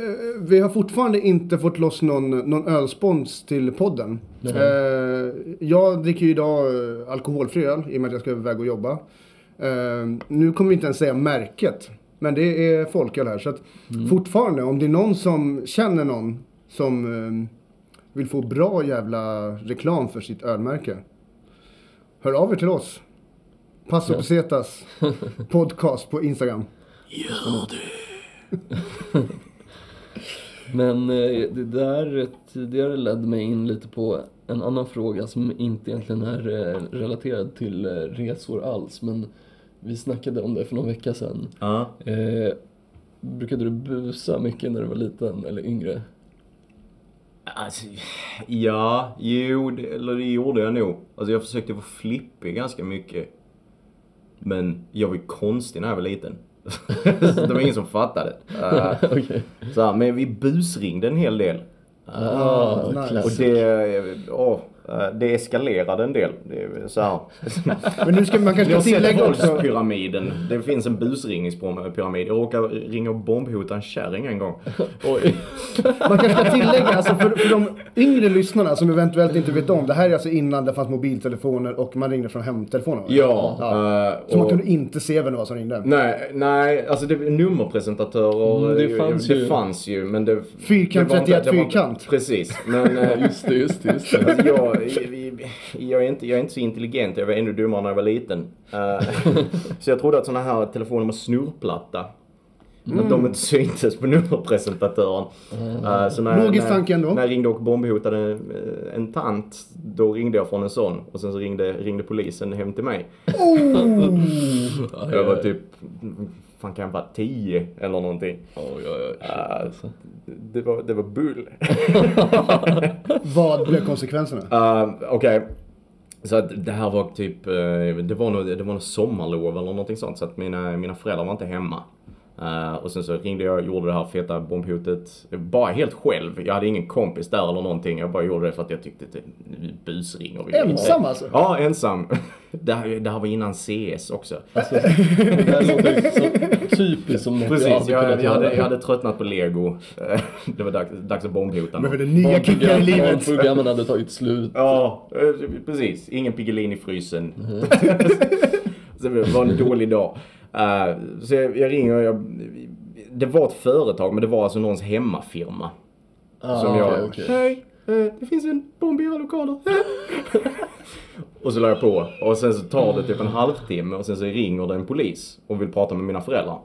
vi har fortfarande inte fått loss någon, någon ölspons till podden. Eh, jag dricker ju idag eh, alkoholfri öl i och med att jag ska iväg och jobba. Eh, nu kommer vi inte ens säga märket. Men det är folköl här. Så att fortfarande, om det är någon som känner någon som eh, vill få bra jävla reklam för sitt ölmärke. Hör av er till oss. Passo Ja. Pesetas [LAUGHS] podcast på Instagram. [LAUGHS] Men eh, det där tidigare ledde mig in lite på en annan fråga som inte egentligen är eh, relaterad till eh, resor alls. Men vi snackade om det för någon vecka sedan. Ja. Eh, brukade du busa mycket när du var liten eller yngre? Alltså, ja, jo, det, eller det gjorde jag nog. Alltså jag försökte vara flippig ganska mycket. Men jag var ju konstig när jag var liten. [LAUGHS] Det var ingen som fattade. [LAUGHS] Eh, Okej. så men vi busringde en hel del. Ah, nice. Och det, eh, det eskalerade en del. Det är så här. Men nu ska man kanske tillägga också. våldspyramiden. Det finns en busringningspyramid. Jag råkade ringa och bombhota en kärring en gång. Oj. Man kanske ska tillägga, alltså för, för de yngre lyssnarna som eventuellt inte vet om. Det här är alltså innan det fanns mobiltelefoner och man ringde från hemtelefoner. va? Ja. ja. eh, Så man och- kunde inte se vem det var som ringde. Nej, nej, alltså det, nummerpresentatörer, Mm, det eh, fanns det ju. fanns ju men det... Fyrkant, det var inte- 31 det var inte- fyrkant. Precis, men eh, Just det, just det, just det. [LAUGHS] alltså jag, jag, är inte, jag är inte så intelligent, jag var ännu dummare när jag var liten. Eh, [LAUGHS] så jag trodde att såna här telefoner med snurrplatta, att de inte syntes på nummerpresentatören. Eh, så när, Logisk när, tanke ändå. När jag ringde och bombhotade eh, en tant, då ringde jag från en sån och sen så ringde, ringde polisen hem till mig. [LAUGHS] Jag var typ, fan kan jag vara 10 eller någonting. Oj, oj, oj. Shit, alltså. Det var, det var bull. [LAUGHS] Vad blev konsekvenserna? Uh, Okej. Så att det här var typ, eh, det var nog, det var nog sommarlov eller någonting sånt. Så att mina, mina föräldrar var inte hemma. Eh, och sen så ringde jag och gjorde det här feta bombhotet bara helt själv. Jag hade ingen kompis där eller någonting. Jag bara gjorde det för att jag tyckte att nu busringer vi. Ensam alltså? Ja, ensam. [LAUGHS] Det här, det här var innan CS också. Alltså, det där låter så typiskt som något Precis, jag hade jag, jag, hade, jag hade tröttnat på lego. Eh, [LAUGHS] Det var dags, dags att bombhota Men någon. det nya kickar i livet. Barnprogrammen hade tagit slut. Ja, eh, precis. Ingen Piggelin i frysen. [LAUGHS] så det var en dålig dag. Eh, så jag, jag ringer och jag, Det var ett företag men det var alltså någons hemmafirma. Ah, som jag... okej, okej. Hej, eh, det finns en bomb i era lokaler. [LAUGHS] och så la jag på. Och sen så tar det typ en halvtimme och sen så ringer det en polis och vill prata med mina föräldrar.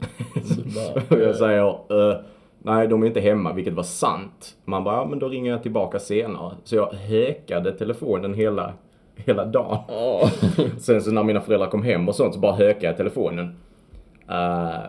[LAUGHS] Och [LAUGHS] jag säger, eh, nej de är inte hemma, vilket var sant. Man bara, ja men då ringer jag tillbaka senare. Så jag hökade telefonen hela, hela dagen. Ja. [LAUGHS] Sen så när mina föräldrar kom hem och sånt så bara hökade jag telefonen. Eh,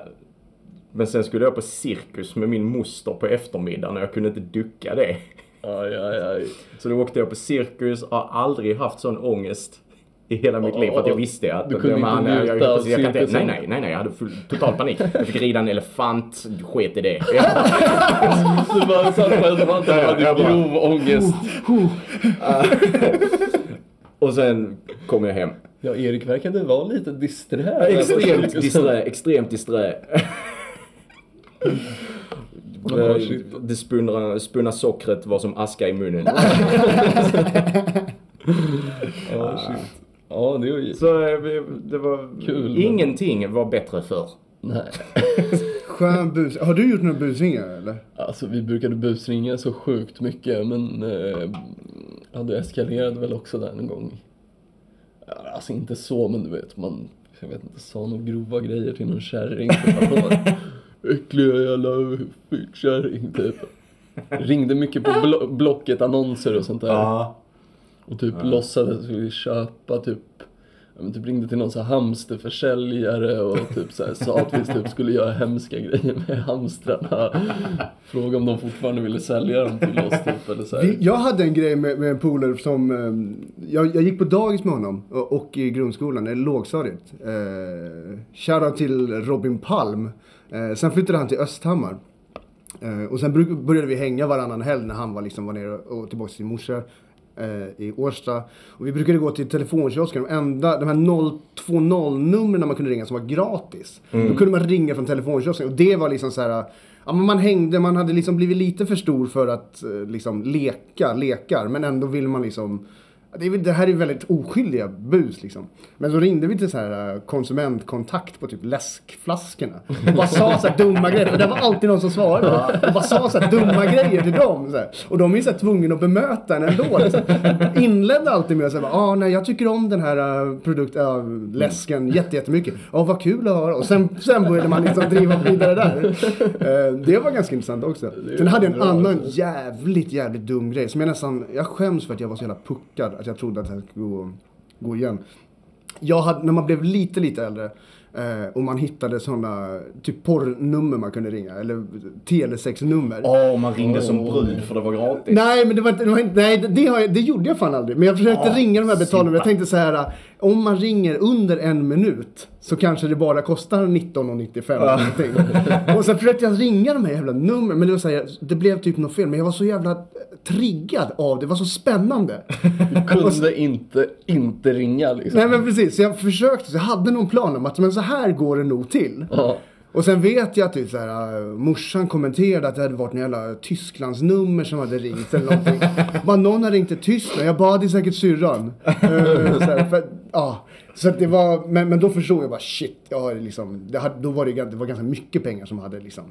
men sen skulle jag på cirkus med min moster på eftermiddagen och jag kunde inte ducka det. Aj, aj, aj. Så då åkte jag på cirkus och har aldrig haft sån ångest i hela mitt liv för att jag visste att... Du kunde inte jag, jag, njuta av precis, jag inte, cirkusen. Nej, nej, nej, nej, jag hade full, total panik. Jag fick rida en elefant, sket i det. [LAUGHS] Du bara satt på elefanten och hade grov ångest. Och sen kom jag hem. Ja, Erik verkade vara lite disträ. Extremt disträ, extremt disträ. Shit. Det spunna, spunna sockret var som aska i munnen. Ja, [LAUGHS] shit. Ja, det var ju... Så eh, vi- det var... Kul, men- Ingenting var bättre förr. Nej. [LAUGHS] Skön bus. Har du gjort några busringar eller? Alltså vi brukade busringa så sjukt mycket men eh, ja, det eskalerade väl också där en gång. Alltså inte så men du vet man, jag vet inte, sa några grova grejer till någon kärring. [LAUGHS] Äckliga jävla fittkärring typ. Ringde mycket på blo- Blocket annonser och sånt där. Och typ låtsades vi köpa typ Ja, men typ ringde till någon så här hamsterförsäljare och typ så här, sa att vi typ skulle göra hemska grejer med hamstrarna. Fråga om de fortfarande ville sälja dem till oss typ eller så här. Jag hade en grej med, med en polare som, ehm, jag, jag gick på dagis med honom och, och i grundskolan, eller lågstadiet. Eh, Shoutout till Robin Palm. Eh, sen flyttade han till Östhammar. Eh, och sen bruk, började vi hänga varannan helg när han var, liksom, var nere och tillbaka till sin morsa i Årsta. Och vi brukade gå till telefonkiosken. De, enda, de här 020-numren man kunde ringa som var gratis. Då kunde man ringa från telefonkiosken. Och det var liksom så här... Ja, man hängde, man hade liksom blivit lite för stor för att eh, liksom leka lekar. Men ändå vill man liksom... Det, här är väldigt oskyldiga bus liksom. Men så ringde vi till så här eh, konsumentkontakt på typ läskflaskorna. Och bara sa så här dumma grejer. Och det var alltid någon som svarade. Och bara sa så här dumma grejer till dem. Och de är så här tvungna att bemöta en ändå. Här, inledde alltid med att säga ah, nej jag tycker om den här uh, produkten, uh, läsken jätte, jättemycket. Ja vad kul att höra. Och sen, sen började man liksom driva vidare där. Eh, det var ganska intressant också. Sen hade jag en annan jävligt, jävligt dum grej. Som jag nästan, jag skäms för att jag var så jävla puckad. Att jag trodde att det här skulle gå, gå igen. Jag hade, när man blev lite, lite äldre. Eh, och man hittade sådana typ porrnummer man kunde ringa. Eller telesexnummer. Åh, man ringde som brud för det var gratis. Nej, men det, var inte, det, var inte, nej det, har jag, det gjorde jag fan aldrig. Men jag försökte Ah, ringa de här betalnumren. Jag tänkte så här, om man ringer under en minut så kanske det bara kostar 19,95 eller någonting. Och sen försökte jag ringa de här jävla numren, men det var så här, det blev typ något fel. Men jag var så jävla triggad av det, det var så spännande. Kunde inte, inte ringa liksom. Nej men precis, så jag försökte, så jag hade någon plan om att men så här går det nog till. Ja. Och sen vet jag att typ så här, äh, morsan kommenterade att det hade varit en jävla Tysklandsnummer som hade ringt eller någonting. [LAUGHS] bara någon har ringt till Tyskland, jag det är säkert syrran. Eh, [LAUGHS] så, här, för, ja. så att det var, men, men då förstod jag bara shit, jag har liksom, det hade, då var det, det var ganska mycket pengar som hade liksom.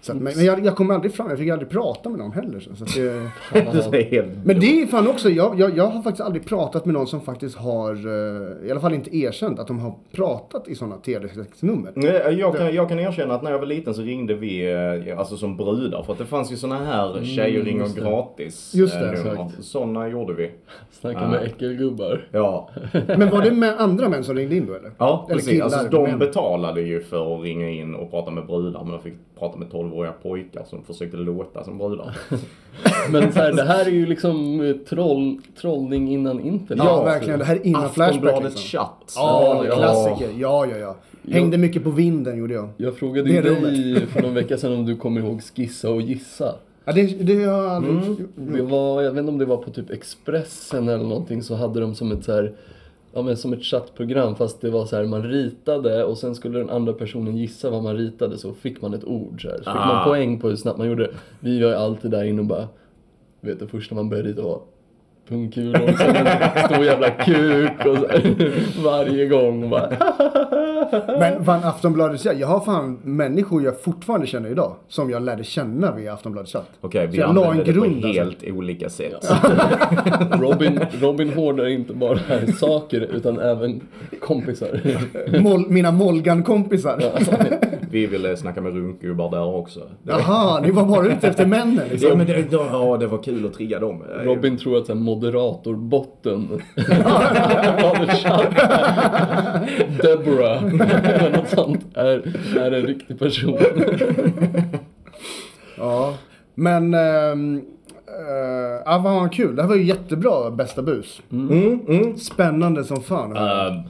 Så att, men jag, jag kom aldrig fram, jag fick aldrig prata med någon heller. Så, så att det, [LAUGHS] Det är helt men det är fan också, jag, jag, jag har faktiskt aldrig pratat med någon som faktiskt har, eh, i alla fall inte erkänt att de har pratat i sådana telesexnummer. Nej, Jag kan, jag kan erkänna att när jag var liten så ringde vi eh, alltså som brudar. För att det fanns ju såna här tjejer ringer just det. gratis Just det, eh, nummer. Såna gjorde vi. Snacka med äckelgubbar. Ja, [LAUGHS] Men var det med andra män som ringde in då eller? ja Eller precis. killar, Alltså, de män. betalade ju för att ringa in och prata med brudar. Men de fick prata med 12-åriga pojkar som försökte låta som brudar. [LAUGHS] Men så här, det här är ju liksom eh, troll, trollning innan internet. Ja, verkligen. Det här är innan Flashback Aftonbladet liksom. chatt. Ja, Ja, klassiker. Ja, ja, ja. Hängde mycket på vinden gjorde jag. Jag frågade Det ju dig [LAUGHS] för någon vecka sedan om du kommer ihåg Skissa och Gissa. Ja, det, det har jag aldrig Mm. gjort. Det var, jag vet inte om det var på typ Expressen eller någonting så hade de som ett så här, ja men som ett chattprogram fast det var så här man ritade och sen skulle den andra personen gissa vad man ritade så fick man ett ord så här. Så fick Ah. man poäng på hur snabbt man gjorde det. Vi var ju alltid där inne och bara, vet det första man började rita var pungkulor och så en stor jävla kuk och så varje gång bara Men vann Aftonbladet chatt? Jag har fan människor jag fortfarande känner idag. Som jag lärde känna via Aftonbladet chatt. Okej, Så vi jag la en använder det på grund, alltså. helt olika sätt. [LAUGHS] Robin, Robin hårdar inte bara saker utan även kompisar. Moll, mina Molgan-kompisar. Vi ville snacka med runkgubbar där också. Jaha, ni var bara ute efter männen liksom. Ja, men det, ja, det var kul att trigga dem. Robin tror att så här moderatorbotten. [LAUGHS] [LAUGHS] Deborah eller något sånt är, är en riktig person. [LAUGHS] Ja, men... ehm, eh, ja, vad kul. Det här var ju jättebra bästa bus. Mm, mm. Spännande som fan. Uh,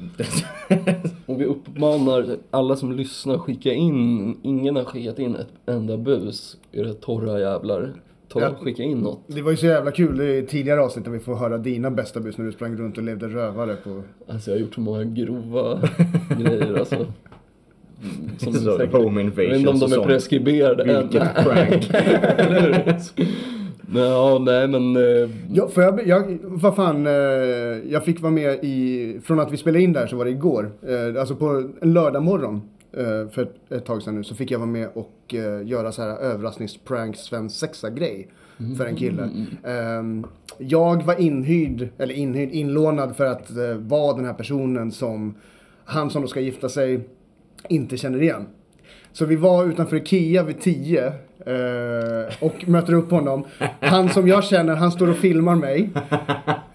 Och vi uppmanar alla som lyssnar skicka in, ingen har skickat in ett enda bus. Era torra jävlar. Ta, Ja. skicka in något. Det var ju så jävla kul i tidigare avsnitt när vi får höra dina bästa bus när du sprang runt och levde rövare på... Alltså jag har gjort så många grova [LAUGHS] grejer alltså. Mm, Som Så, säkert- home Jag vet invasion inte om de är preskriberade än. Vilket [LAUGHS] prank. Eller hur? Nej, ja, nej men... eh, Ja, för jag, jag, vad fan, eh, jag fick vara med i, från att vi spelade in där så var det igår, eh, alltså på en lördag morgon för ett, tag sedan nu så fick jag vara med och eh, göra så här överraskningsprank Sven sexa grej för en kille. Eh, jag var inhyrd, eller inhyrd, inlånad för att eh, vara den här personen som han som då ska gifta sig inte känner igen. Så vi var utanför Ikea vid 10 eh, och möter upp honom. Han som jag känner, han står och filmar mig.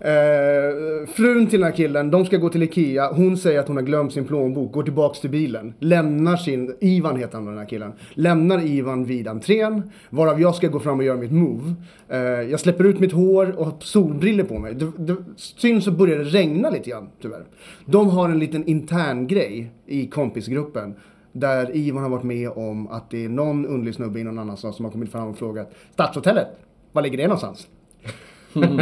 Eh, frun till den här killen, de ska gå till Ikea. Hon säger att hon har glömt sin plånbok, går tillbaks till bilen. Lämnar sin, Ivan heter han den här killen. Lämnar Ivan vid entrén. Varav jag ska gå fram och göra mitt move. Eh, jag släpper ut mitt hår och har solbriller på mig. Det, det syns och börjar det regna lite grann, tyvärr. De har en liten intern grej i kompisgruppen. Där Ivan har varit med om att det är någon underlig snubbe i någon annanstans som har kommit fram och frågat Stadshotellet, var ligger det någonstans?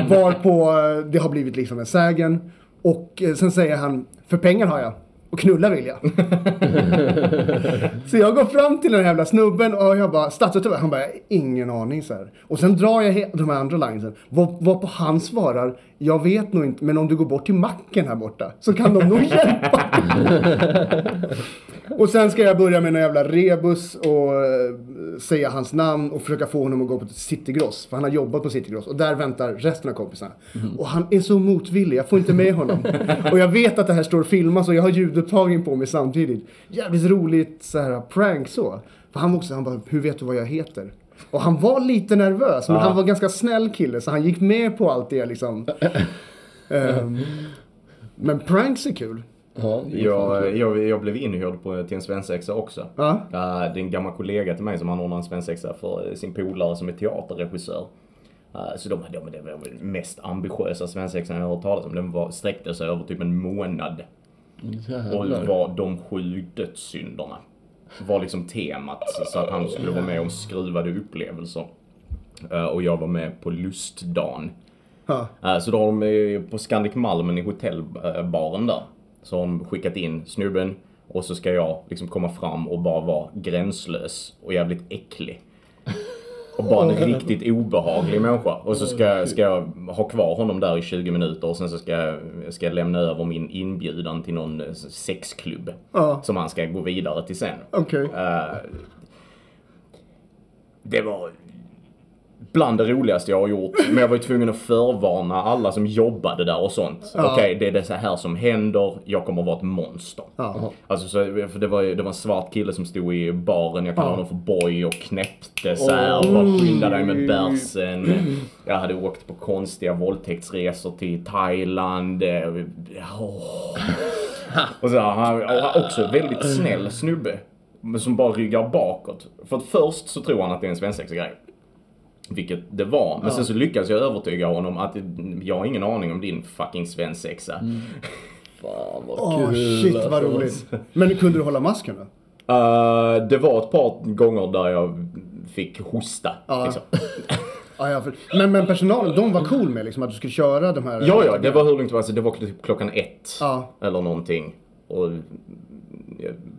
Varpå eh, det har blivit liksom en sägen. Och eh, sen säger han, för pengar har jag. Och knulla vill jag. [LAUGHS] så jag går fram till den här jävla snubben och jag bara, stadshotellet? Han bara, ingen aning så här. Och sen drar jag de här andra linesen. Var, varpå han svarar, jag vet nog inte, men om du går bort till macken här borta så kan de nog [LAUGHS] hjälpa. [LAUGHS] Och sen ska jag börja med en jävla rebus och eh, säga hans namn och försöka få honom att gå på Citygross. För han har jobbat på Citygross och där väntar resten av kompisarna. Och han är så motvillig, jag får inte med honom. och jag vet att det här står och filmas och jag har ljudupptagning på mig samtidigt. Jävligt roligt så här prank så. För han var också, han bara, hur vet du vad jag heter? Och han var lite nervös, men Ja. han var ganska snäll kille så han gick med på allt det liksom. [LAUGHS] Ehm, men pranks är kul. Ja, Jag, jag, jag blev inhyrd på, till en svensexa också. Ja. Det är en gammal kollega till mig som anordnade en svensexa för sin polare som är teaterregissör. Så de, de, det var den mest ambitiösa svensexan jag har hört talas om. Den var, sträckte sig över typ en månad. Och Jävlar. var de sju dödssynderna. Var liksom temat. Så, att han skulle vara med om skruvade upplevelser. Och jag var med på lustdagen. Ja. Så då har de eh, på Scandic Malmen i hotellbaren där. De skickat in snubben och så ska jag liksom komma fram och bara vara gränslös och jävligt äcklig. Och bara en [LAUGHS] riktigt obehaglig människa. Och så ska, ska jag ha kvar honom där i 20 minuter och sen så ska jag, ska jag lämna över min inbjudan till någon eh, sexklubb. Ja. Som han ska gå vidare till sen. Okej. Eh, det var bland det roligaste jag har gjort. Men jag var ju tvungen att förvarna alla som jobbade där och sånt. Ja. Okej, det är det så här som händer. Jag kommer att vara ett monster. Ja. Alltså, så, för det var, det var en svart kille som stod i baren, jag kallade Ja. honom för boy och knäppte så här och bara skynda dig med bärsen. Jag hade åkt på konstiga våldtäktsresor till Thailand. åh. Och så han också väldigt snäll snubbe. Men som bara ryggar bakåt. För att först så tror han att det är en svensexa-grej. Vilket det var. Men sen så lyckades jag övertyga honom att jag har ingen aning om din fucking svensexa. [LAUGHS] Fan vad Åh kul shit vad alltså. roligt. Men kunde du hålla masken då? Eh, det var ett par gånger där jag fick hosta. Ja. Liksom. [LAUGHS] Ja, ja, men, men personalen, de var cool med liksom att du skulle köra de här... Ja, ja, det var hur lugnt det var. Alltså, det var typ klockan ett. Ja. Eller någonting. Och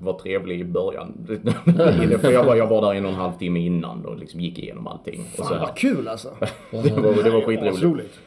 var trevlig i början. [LAUGHS] För jag var, jag var där en och en halv timme innan och liksom gick igenom allting. Och så Fan vad kul alltså. Det var, det var [LAUGHS] skitroligt.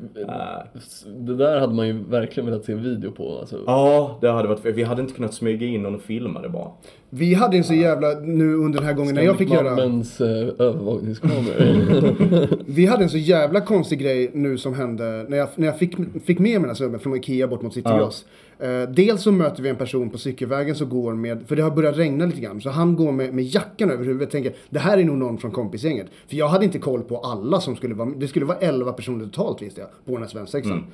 Roligt. Det där hade man ju verkligen velat se en video på. Alltså. Ja, det hade varit Vi hade inte kunnat smyga in någon och filma det bara. Vi hade en så jävla, nu under den här gången när jag fick göra... Malmens eh, övervakningskameror. [LAUGHS] Vi hade en så jävla konstig grej nu som hände när jag, när jag fick, fick med mig den här snubben från Ikea bort mot Citygross. Eh, dels så möter vi en person på cykelvägen som går med, för det har börjat regna lite grann, så han går med, med jackan över huvudet och tänker det här är nog någon från kompisgänget. För jag hade inte koll på alla som skulle vara, det skulle vara 11 personer totalt visste jag, på den här svensexan.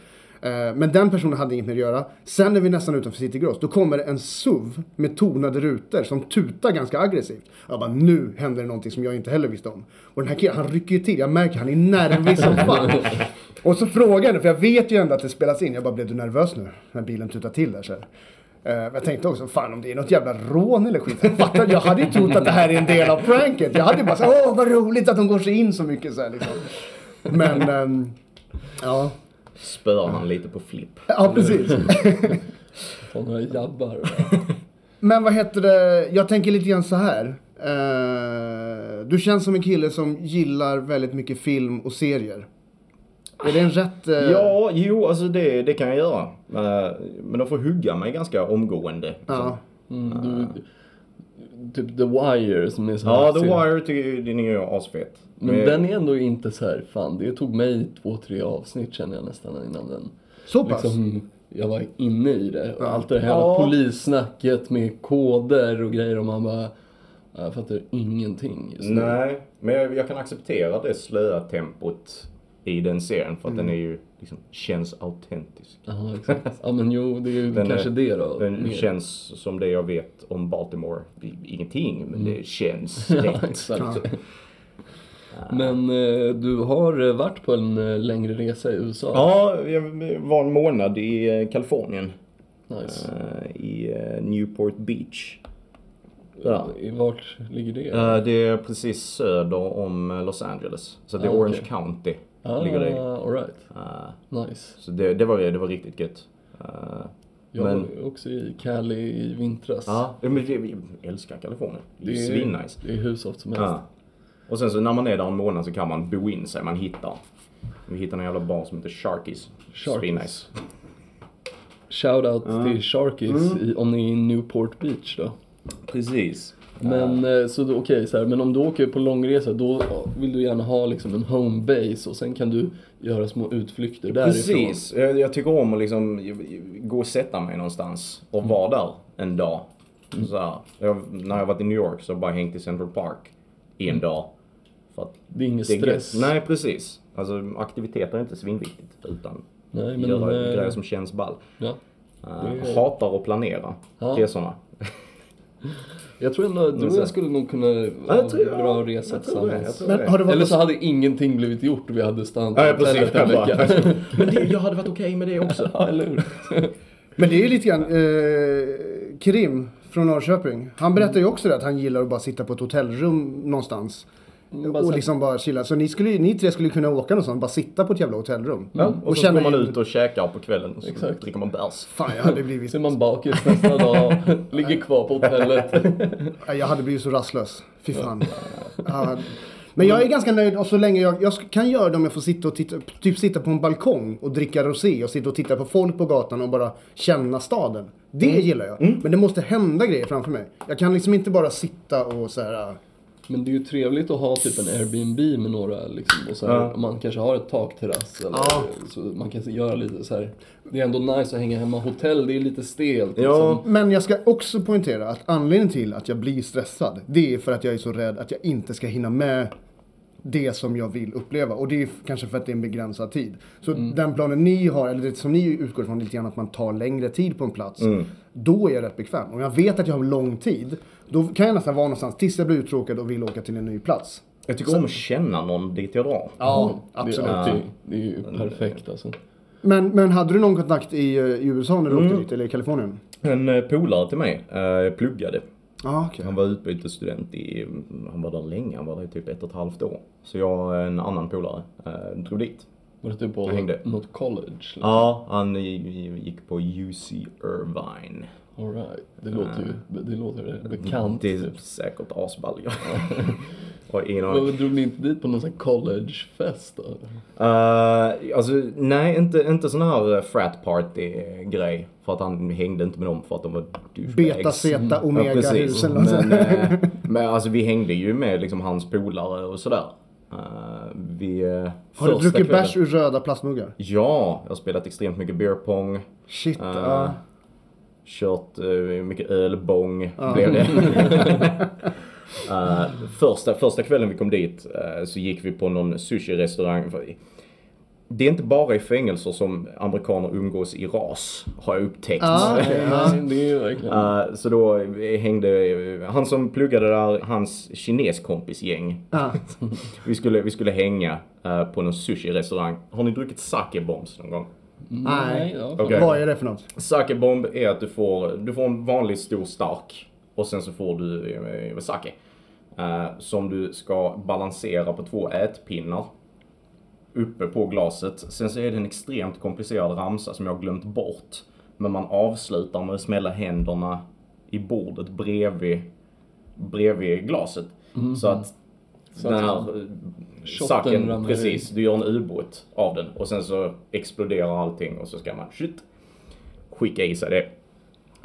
Eh, Men den personen hade inget med att göra. Sen är vi nästan utanför City Gross. Då kommer en SUV med tonade rutor som tutar ganska aggressivt. Jag bara, nu händer det någonting som jag inte heller visste om. Och den här killen, han rycker ju till. Jag märker han är nervig som [LAUGHS] fan. Och så frågar jag nu, för jag vet ju ändå att det spelas in. Jag bara, blev du nervös nu? När bilen tutar till där så här. Eh, Jag tänkte också, fan om det är något jävla rån eller skit. Jag, fattar, jag hade ju trott att det här är en del av pranket. Jag hade ju bara så åh vad roligt att de går sig in så mycket så här liksom. Men, ehm, ja. Spöar han lite på flipp. Ja, precis. [LAUGHS] Ta några jabbar. Men vad heter det, jag tänker lite grann så här. Eh, du känns som en kille som gillar väldigt mycket film och serier. Är det en rätt... eh, Ja, jo, alltså det, det kan jag göra. Eh, Men de får hugga mig ganska omgående. ja. Mm, du, typ The Wire som är så Ja, The. Wire tycker jag, är ju Men den är ändå inte så här, fan det tog mig två, tre avsnitt känner jag nästan innan den. Så pass? Liksom, jag var inne i det. Och allt det här Ja. polissnacket med koder och grejer och man bara, jag fattar ingenting just nu. Nej, men jag, jag kan acceptera det slöa tempot i den serien för att den är ju liksom, känns autentisk. Ja, exakt. Ja men jo, det är ju [LAUGHS] Den kanske är- det då. Den mer. känns som det jag vet om Baltimore. Ingenting, men det känns [LAUGHS] Ja, rätt. exakt. Men eh, du har eh, varit på en eh, längre resa i USA? Ja, jag var en månad i Kalifornien. Nice. I Newport Beach. Ja. I vart ligger det? Det är precis söder om Los Angeles. Så det är Ah, Orange. County. ah, ligger det i. all right. Nice. Så det, det, var, det var riktigt gött. Jag Men- var också i Cali i vintras. Ja, men vi, vi älskar Kalifornien. Det är svinnice. Det är hur soft som helst. Ja. Och sen så när man är där en månad så kan man bo in sig, man hittar. Vi hittar en jävla bar som heter Sharkies. Sharkies. Svinnice. Shoutout till Sharkies Mm. i, om ni är i Newport Beach då. Precis. Men eh, så okej, så här, men om du åker på långresa då vill du gärna ha liksom en home base och sen kan du göra små utflykter därifrån. Precis. Jag, jag tycker om att liksom gå och sätta mig någonstans och vara där en dag. Så här. Jag, när jag varit i New York så har jag bara hängt i Central Park i en dag. För att Det är ingen det är stress. gött. Nej, precis. Alltså aktiviteter är inte svinviktigt utan Nej, men, göra eh, grejer som känns ball. Ja. Eh, Hatar att planera Ja. resorna. Jag tror ändå att du och jag skulle nog kunna ha bra resa tillsammans. Eller så hade ingenting blivit gjort och vi hade stannat Ja, precis. hotellet en vecka. [LAUGHS] Men det, jag hade varit okej med det också. [LAUGHS] Ja, eller hur? [LAUGHS] Men det är ju lite grann, eh, Krim från Norrköping, han berättar ju också det att han gillar att bara sitta på ett hotellrum någonstans. Bara och liksom bara chilla. Så ni, skulle, ni tre skulle kunna åka någonstans, bara sitta på ett jävla hotellrum. Ja, och, Och så känna går man ut och käkar på kvällen och så Exakt. dricker man bärs. Fan, jag hade blivit, Så är man bakis nästa dag, [LAUGHS] ligger kvar på hotellet. [LAUGHS] Ja, jag hade blivit så rastlös. Fy fan. Ja, men jag är ganska nöjd och så länge jag, jag kan göra det om jag får sitta och titta, typ sitta på en balkong och dricka rosé och sitta och titta på folk på gatan och bara känna staden. Det gillar jag. Men det måste hända grejer framför mig. Jag kan liksom inte bara sitta och så här. Men det är ju trevligt att ha typ en Airbnb med några liksom, och så här, Ja. man kanske har ett takterrass eller Ja. så man kan göra lite så här. Det är ändå nice att hänga hemma. Hotell, det är lite stelt. Ja. Liksom. Men jag ska också poängtera att anledningen till att jag blir stressad, det är för att jag är så rädd att jag inte ska hinna med det som jag vill uppleva. Och det är kanske för att det är en begränsad tid. Så den planen ni har, eller det som ni utgår ifrån lite grann att man tar längre tid på en plats. Då är jag rätt bekväm. Om jag vet att jag har lång tid, då kan jag nästan vara någonstans tills jag blir uttråkad och vill åka till en ny plats. Jag tycker om att känna någon dit jag drar. Ja, absolut. det, det är ju perfekt alltså. Men, men hade du någon kontakt i, eh, i USA när du åkte dit, eller i Kalifornien? En eh, polare till mig eh, pluggade. Ja, okej. Han var utbytesstudent i, han var där länge, han var där i typ ett och ett halvt år. Så jag och en annan polare eh, drog dit. Var det typ på Jag hängde. något college? Liksom? Ja, han gick på UC Irvine. All right. Det låter ju det låter bekant. Det är typ. säkert asball. ja. [LAUGHS] och ingen Men aning. drog ni inte dit på någon sån collegefest då? Uh, alltså nej, inte, inte sån här eh, frat party grej. För att han hängde inte med dem för att de var douchebags. Beta, zeta, omega, precis. husen. och så. Men, eh, [LAUGHS] men alltså vi hängde ju med liksom hans polare och sådär. Uh, vi, uh, Har du druckit bärs ur röda plastmuggar? Ja, jag har spelat extremt mycket beer pong. Shit, Eh, ja. Kört eh, mycket ölbång blev det. [LAUGHS] [LAUGHS] Eh, första, första kvällen vi kom dit eh, så gick vi på någon sushi-restaurang. För- Det är inte bara i fängelser som amerikaner umgås i ras, har jag upptäckt. Ah. Ja. [LAUGHS] Eh, så då hängde, han som pluggade där, hans kineskompis gäng. Ja. Vi skulle, vi skulle hänga på någon sushi-restaurang. Har ni druckit sake-bombs någon gång? Nej. Okej. Vad är det för något? Sakebomb är att du får, du får en vanlig stor stark och sen så får du eh, sake. Eh, som du ska balansera på två ätpinnar uppe på glaset. Sen så är det en extremt komplicerad ramsa som jag har glömt bort. Men man avslutar med att smälla händerna i bordet bredvid, bredvid glaset. Så att Så den här saken, precis, du gör en ubåt av den och sen så exploderar allting och så ska man shit, skicka i sig det.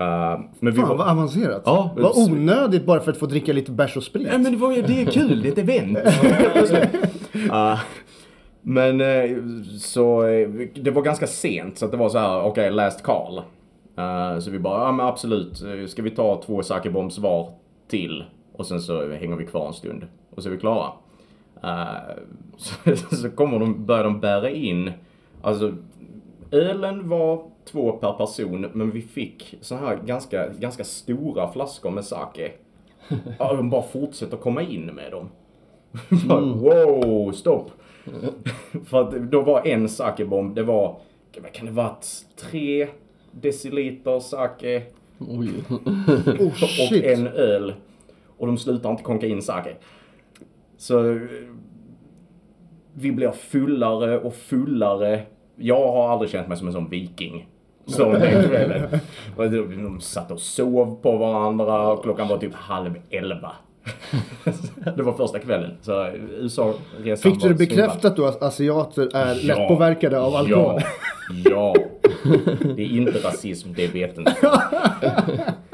Eh, men vi Fan var- vad avancerat. Ja, vad onödigt bara för att få dricka lite bärs och sprit. Nej men det, var, det är kul, det är ett event. [LAUGHS] Eh, men eh, så eh, det var ganska sent så att det var så här, okej last call. Eh, så vi bara, ja men absolut, Eh, ska vi ta två sakebombs var till? Och sen så hänger vi kvar en stund och så är vi klara. Eh, [LAUGHS] så, så kommer de, börjar de bära in, alltså ölen var två per person men vi fick så här ganska, ganska stora flaskor med sake. [LAUGHS] Ja, de bara fortsätter komma in med dem. [LAUGHS] Bara, Wow, stopp! För att då var en sakebomb, det var, vad kan det varit, tre deciliter sake Oj. Oh och en öl. Och de slutar inte konka in sake. Så eh, vi blir fullare och fullare. Jag har aldrig känt mig som en sån viking. Som den kvällen. [LAUGHS] De satt och sov på varandra och klockan var typ halv elva. [LAUGHS] Det var första kvällen. Så USA-resan Fick du det bekräftat då att asiater är lättpåverkade av alkohol? Ja, ja. Det är inte rasism, det är vetenskap. [LAUGHS]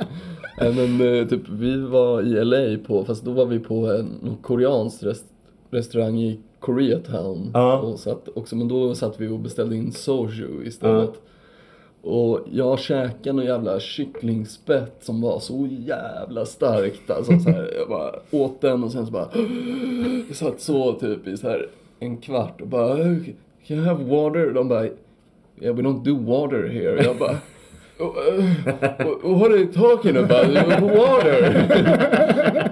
Men eh, typ vi var i LA på, fast då var vi på en koreansk rest, restaurang i Koreatown. Ja. Och satt också, men då satt vi och beställde in soju istället. Och jag käkade någon jävla kycklingspett som var så jävla starkt. Alltså så här, jag bara åt den och sen så bara Jag satt så typ i så här en kvart och bara Can I have water? De bara Yeah we don't do water here. Jag bara what are you talking about? Water?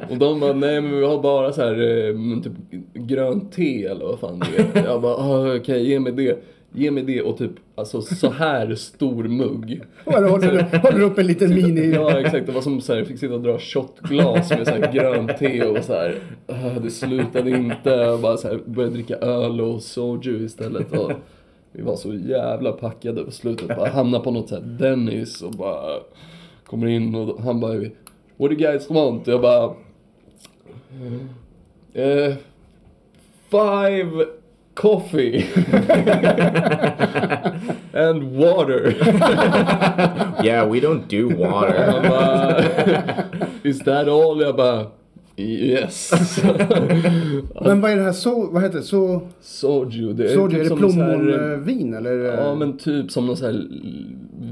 och de bara, nej men vi har bara så här, eh, typ grönt te eller vad fan det är. Jag bara, ah, okej ge mig det. Ge mig det och typ, alltså så här stor mugg. Håller, håller, håller upp en liten mini... Ja exakt, det var som så här, jag fick sitta och dra shotglas med så här grönt te och så här. ah, Det slutade inte, jag bara så här, började dricka öl och soju istället. Och vi var så jävla packade på slutet, bara hamnade på något så här Dennis och bara kommer in och han bara What do you guys want? Och jag bara eh, Five coffee [LAUGHS] and water. [LAUGHS] Yeah, we don't do water. Bara, is that all? Jag bara, yes. [LAUGHS] Men vad är det här så... Vad heter det? Så... Soju, det är är typ det så här, plommonvin eller? är det- Ja men typ som någon sån här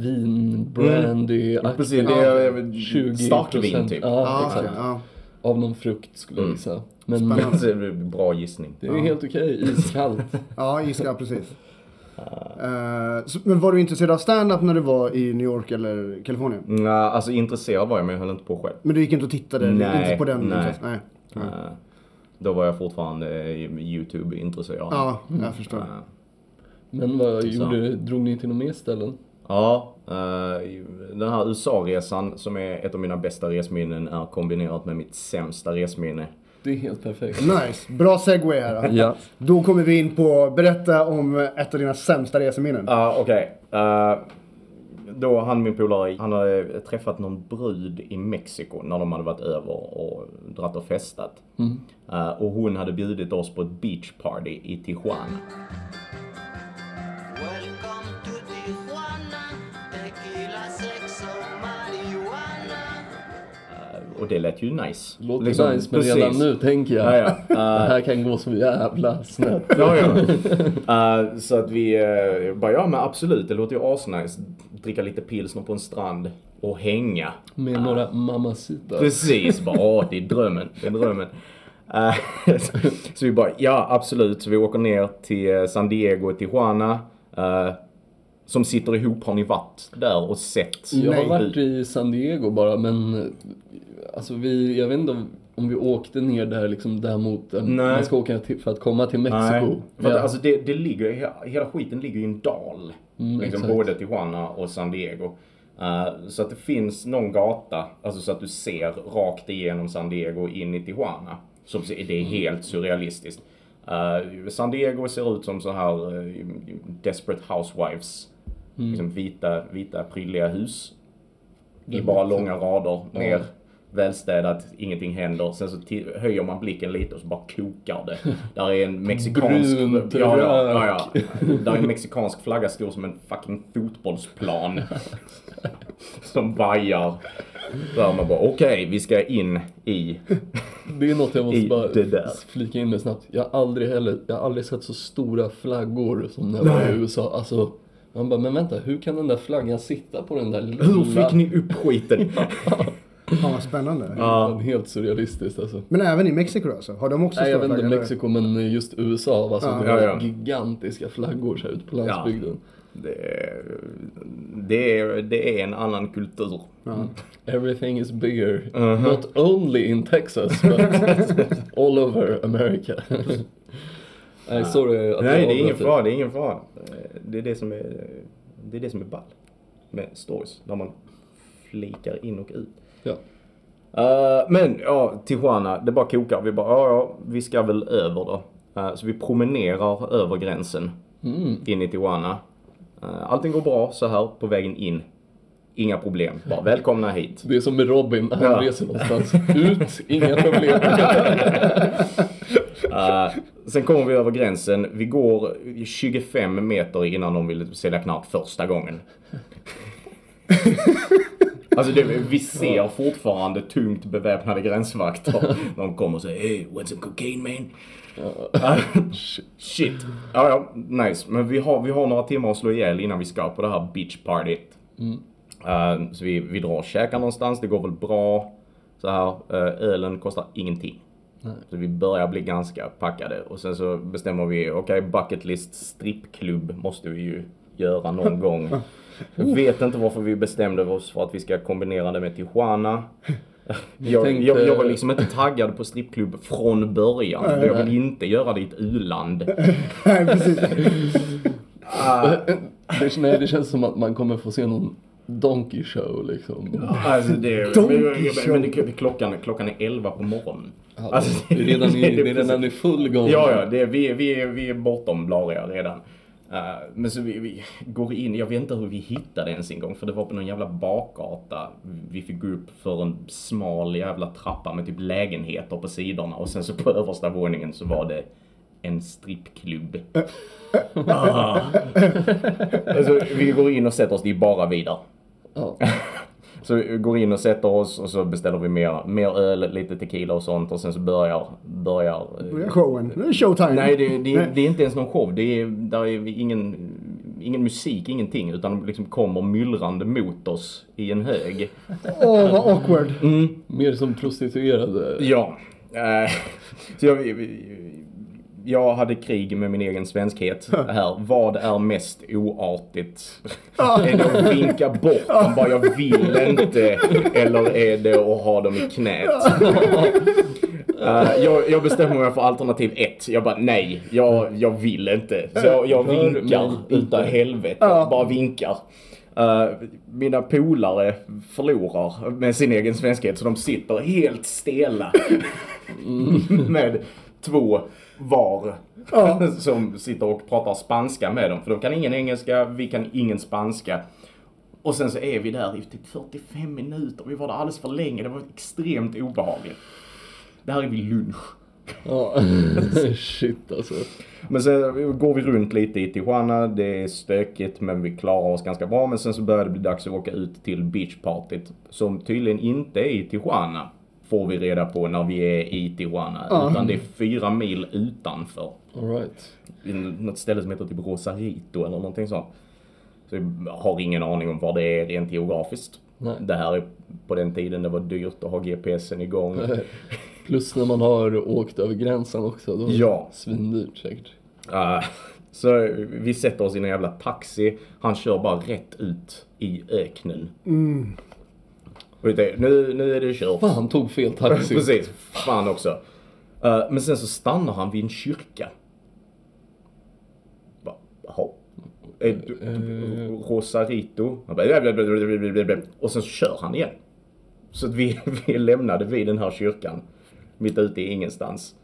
vin, brandy Precis, det är 20 starkvin typ. Ja, Ja, exakt. okej, ja. Av någon frukt skulle jag gissa. Men Spännande. [LAUGHS] Det är Bra gissning. det är helt okej, iskallt. [LAUGHS] Ja, iska, precis. Så, men var du intresserad av stand-up när du var i New York eller Kalifornien? Nej, alltså intresserad var jag men jag höll inte på själv. Men du gick inte och tittade? Nej, inte på den? nej. intresse- nej. Eh, Då var jag fortfarande YouTube-intresserad. Ja, jag förstår. Eh, Men vad Så. gjorde, drog ni till några mer ställen? Ja, den här USA-resan som är ett av mina bästa resminnen är kombinerat med mitt sämsta resminne. Det är helt perfekt. Nice, bra segway här då. Ja. Då kommer vi in på, berätta om ett av dina sämsta reseminnen. Ja, okej. Eh, Då han min polare, han hade träffat någon brud i Mexiko när de hade varit över och dratt och festat. Eh, och hon hade bjudit oss på ett beach party i Tijuana. Och det lät ju nice. Låter Liksom, nice men precis. redan nu tänker jag. Ja, ja. [LAUGHS] Det här kan gå så jävla snett. Ja, ja. [LAUGHS] Eh, så att vi uh, bara, ja men absolut, det låter ju asnice. Dricka lite pilsner på en strand och hänga. Med några mamacita. Precis, bara åh, det är drömmen. Det är drömmen. [LAUGHS] Så vi bara, ja absolut. Så vi åker ner till San Diego Tijuana. eh, som sitter ihop, har ni varit där och sett? Jag har varit i San Diego bara men alltså vi, jag vet inte om, om vi åkte ner där liksom där mot, Nej. man ska åka till, för att komma till Mexiko. Nej. För att, Ja. alltså det, det ligger, he- hela skiten ligger i en dal. Mm, liksom exakt. både Tijuana och San Diego. Eh, så att det finns någon gata, alltså så att du ser rakt igenom San Diego in i Tijuana. Så det är Mm. helt surrealistiskt. Eh, San Diego ser ut som så här eh, Desperate Housewives. Mm. Liksom vita, vita prydliga hus. I bara långa rader ner. Välstädat, ingenting händer. Sen så höjer man blicken lite och så bara kokar det. [LAUGHS] Där är en mexikansk... Brunt ja, ja, ja, ja. Där är en mexikansk flagga stor som en fucking fotbollsplan. [LAUGHS] som vajar. Där man bara okej, vi ska in i... Det är något jag måste [LAUGHS] bara flika in med snabbt. Jag har aldrig heller, jag har aldrig sett så stora flaggor som när jag var i USA. Alltså, man bara, men vänta, hur kan den där flaggan sitta på den där lilla... Hur fick ni upp skiten? [LAUGHS] Fan vad spännande. Ja. Helt surrealistiskt alltså. Men även i Mexiko alltså? Har de också Nej jag vet inte Mexiko men just USA var så Ja. Ja, ja. gigantiska flaggor så här ute på landsbygden. Det är, det, är, det är en annan kultur. Everything is bigger. Uh-huh. Not only in Texas but [LAUGHS] all over America. [LAUGHS] Nej sorry att Nej, det är ingen fara, det är ingen fara. Det är det som är, det är, det som är ball med stories. Där man flikar in och ut. Ja. Eh, men ja, Tijuana, det bara kokar. Vi bara, ja, ja, vi ska väl över då. Eh, så vi promenerar över gränsen Mm. in i Tijuana. Uh, allting går bra så här på vägen in. Inga problem. Bara välkomna hit. Det är som med Robin, han Ja. reser någonstans. Ut, inga problem. [LAUGHS] Eh, sen kommer vi över gränsen. Vi går 25 meter innan de vill sälja knark första gången. Alltså det, vi ser fortfarande tungt beväpnade gränsvakter. De kommer och säger Hey, want some cocaine man? [LAUGHS] Shit. Ja, ja, nice. Men vi har, vi har några timmar att slå ihjäl innan vi ska på det här beach partyt. Eh, så vi, vi drar och käkar någonstans, det går väl bra. Så här, eh, ölen kostar ingenting. Så vi börjar bli ganska packade och sen så bestämmer vi, okej bucket list strippklubb måste vi ju göra någon [LAUGHS] gång. Jag vet inte varför vi bestämde oss för att vi ska kombinera det med Tijuana. Jag, tänkte- jag, jag var liksom inte taggad på strippklubb från början. Nej, jag vill inte göra det i ett u-land. [LAUGHS] Nej, precis. [LAUGHS] Det, nej, det känns som att man kommer få se någon Donkey Show liksom. Alltså det, Donkey men, men, Show. men det, klockan, klockan är 11 på morgonen. Alltså, det är redan i, [LAUGHS] det är redan i full gång. Ja, ja, det, är- vi, vi, vi är bortom blariga redan. Eh, men så vi, vi går in, jag vet inte hur vi hittade ens en gång för det var på någon jävla bakgata. Vi fick gå upp för en smal jävla trappa med typ lägenheter på sidorna och sen så på översta våningen så var det en strippklubb. [LAUGHS] ah. alltså, vi går in och sätter oss, det är bara vi där. [LAUGHS] Så vi går in och sätter oss och så beställer vi mer, mer öl, lite tequila och sånt och sen så börjar, börjar eh, Börjar showen. Nu är det showtime. Nej, det, det, det är inte ens någon show. Det är, där är ingen, ingen musik, ingenting. Utan liksom kommer myllrande mot oss i en hög. Åh, vad awkward. Mer som prostituerade. Ja. Eh, så jag, jag hade krig med min egen svenskhet här. Vad är mest oartigt? Är det att vinka bort dem bara jag vill inte? Eller är det att ha dem i knät? Eh, jag, jag bestämmer mig för alternativ ett. Jag bara nej, jag, jag vill inte. Så jag, jag vinkar utav helvete. Ja. Bara vinkar. Eh, mina polare förlorar med sin egen svenskhet så de sitter helt stela. [LAUGHS] med två var. Ja. [LAUGHS] som sitter och pratar spanska med dem. För de kan ingen engelska, vi kan ingen spanska. Och sen så är vi där i typ 45 minuter. Vi var där alldeles för länge. Det var extremt obehagligt. Det här är vid lunch. Ja. [LAUGHS] Shit alltså. Men sen går vi runt lite i Tijuana. Det är stökigt men vi klarar oss ganska bra. Men sen så börjar det bli dags att åka ut till beachpartyt. Som tydligen inte är i Tijuana. Får vi reda på när vi är i Tijuana. Ja. Utan det är fyra mil utanför. Alright. I något ställe som heter typ Rosarito eller någonting sånt. Så jag har ingen aning om var det är rent geografiskt. Nej. Det här är på den tiden det var dyrt att ha GPSen igång. Plus när man har åkt över gränsen också. Då Ja. Svindyrt säkert. Uh, så vi sätter oss i en jävla taxi. Han kör bara rätt ut i öknen. Och det, nu, nu är det kört. Fan, han tog fel taxi. Precis. Fan också. Uh, men sen så stannar han vid en kyrka. Bara, Jaha. Du- Eh. Rosarito. Och sen så kör han igen. Så att vi, [LAUGHS] vi lämnade vid den här kyrkan. Mitt ute i ingenstans.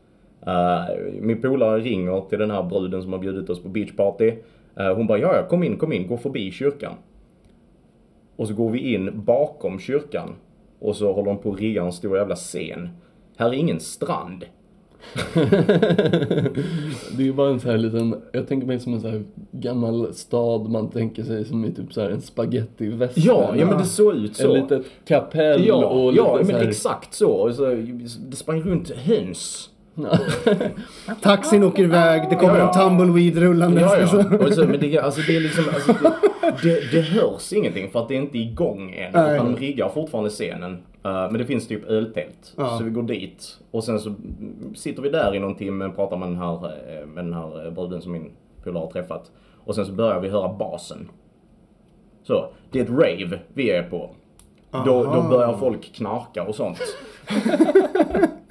Uh, min polare ringer till den här bruden som har bjudit oss på beachparty. Uh, hon bara, ja, kom in, kom in, gå förbi kyrkan. Och så går vi in bakom kyrkan. Och så håller de på att rigga en stor jävla scen. Här är ingen strand. [LAUGHS] Det är bara en så här liten, jag tänker mig som en så här gammal stad man tänker sig som är typ så här en spagetti Ja, ja men det såg ut så. En litet kapell Ja, och lite ja så men här, exakt så. Så. Det sprang runt höns. [LAUGHS] Taxin åker iväg, det kommer Ja, en tumbleweed rullande. Ja, ja. [LAUGHS] Och så, men det, alltså, det är liksom, alltså, det, det, det hörs ingenting för att det är inte igång än. Nej. Utan de riggar fortfarande scenen. Uh, men det finns typ öltält. Ja. Så vi går dit. Och sen så sitter vi där i någon timme och pratar med den här, eh, med den här eh, bruden som min polare har träffat. Och sen så börjar vi höra basen. Så, det är ett rave vi är på. Då, då börjar folk knarka och sånt. [LAUGHS]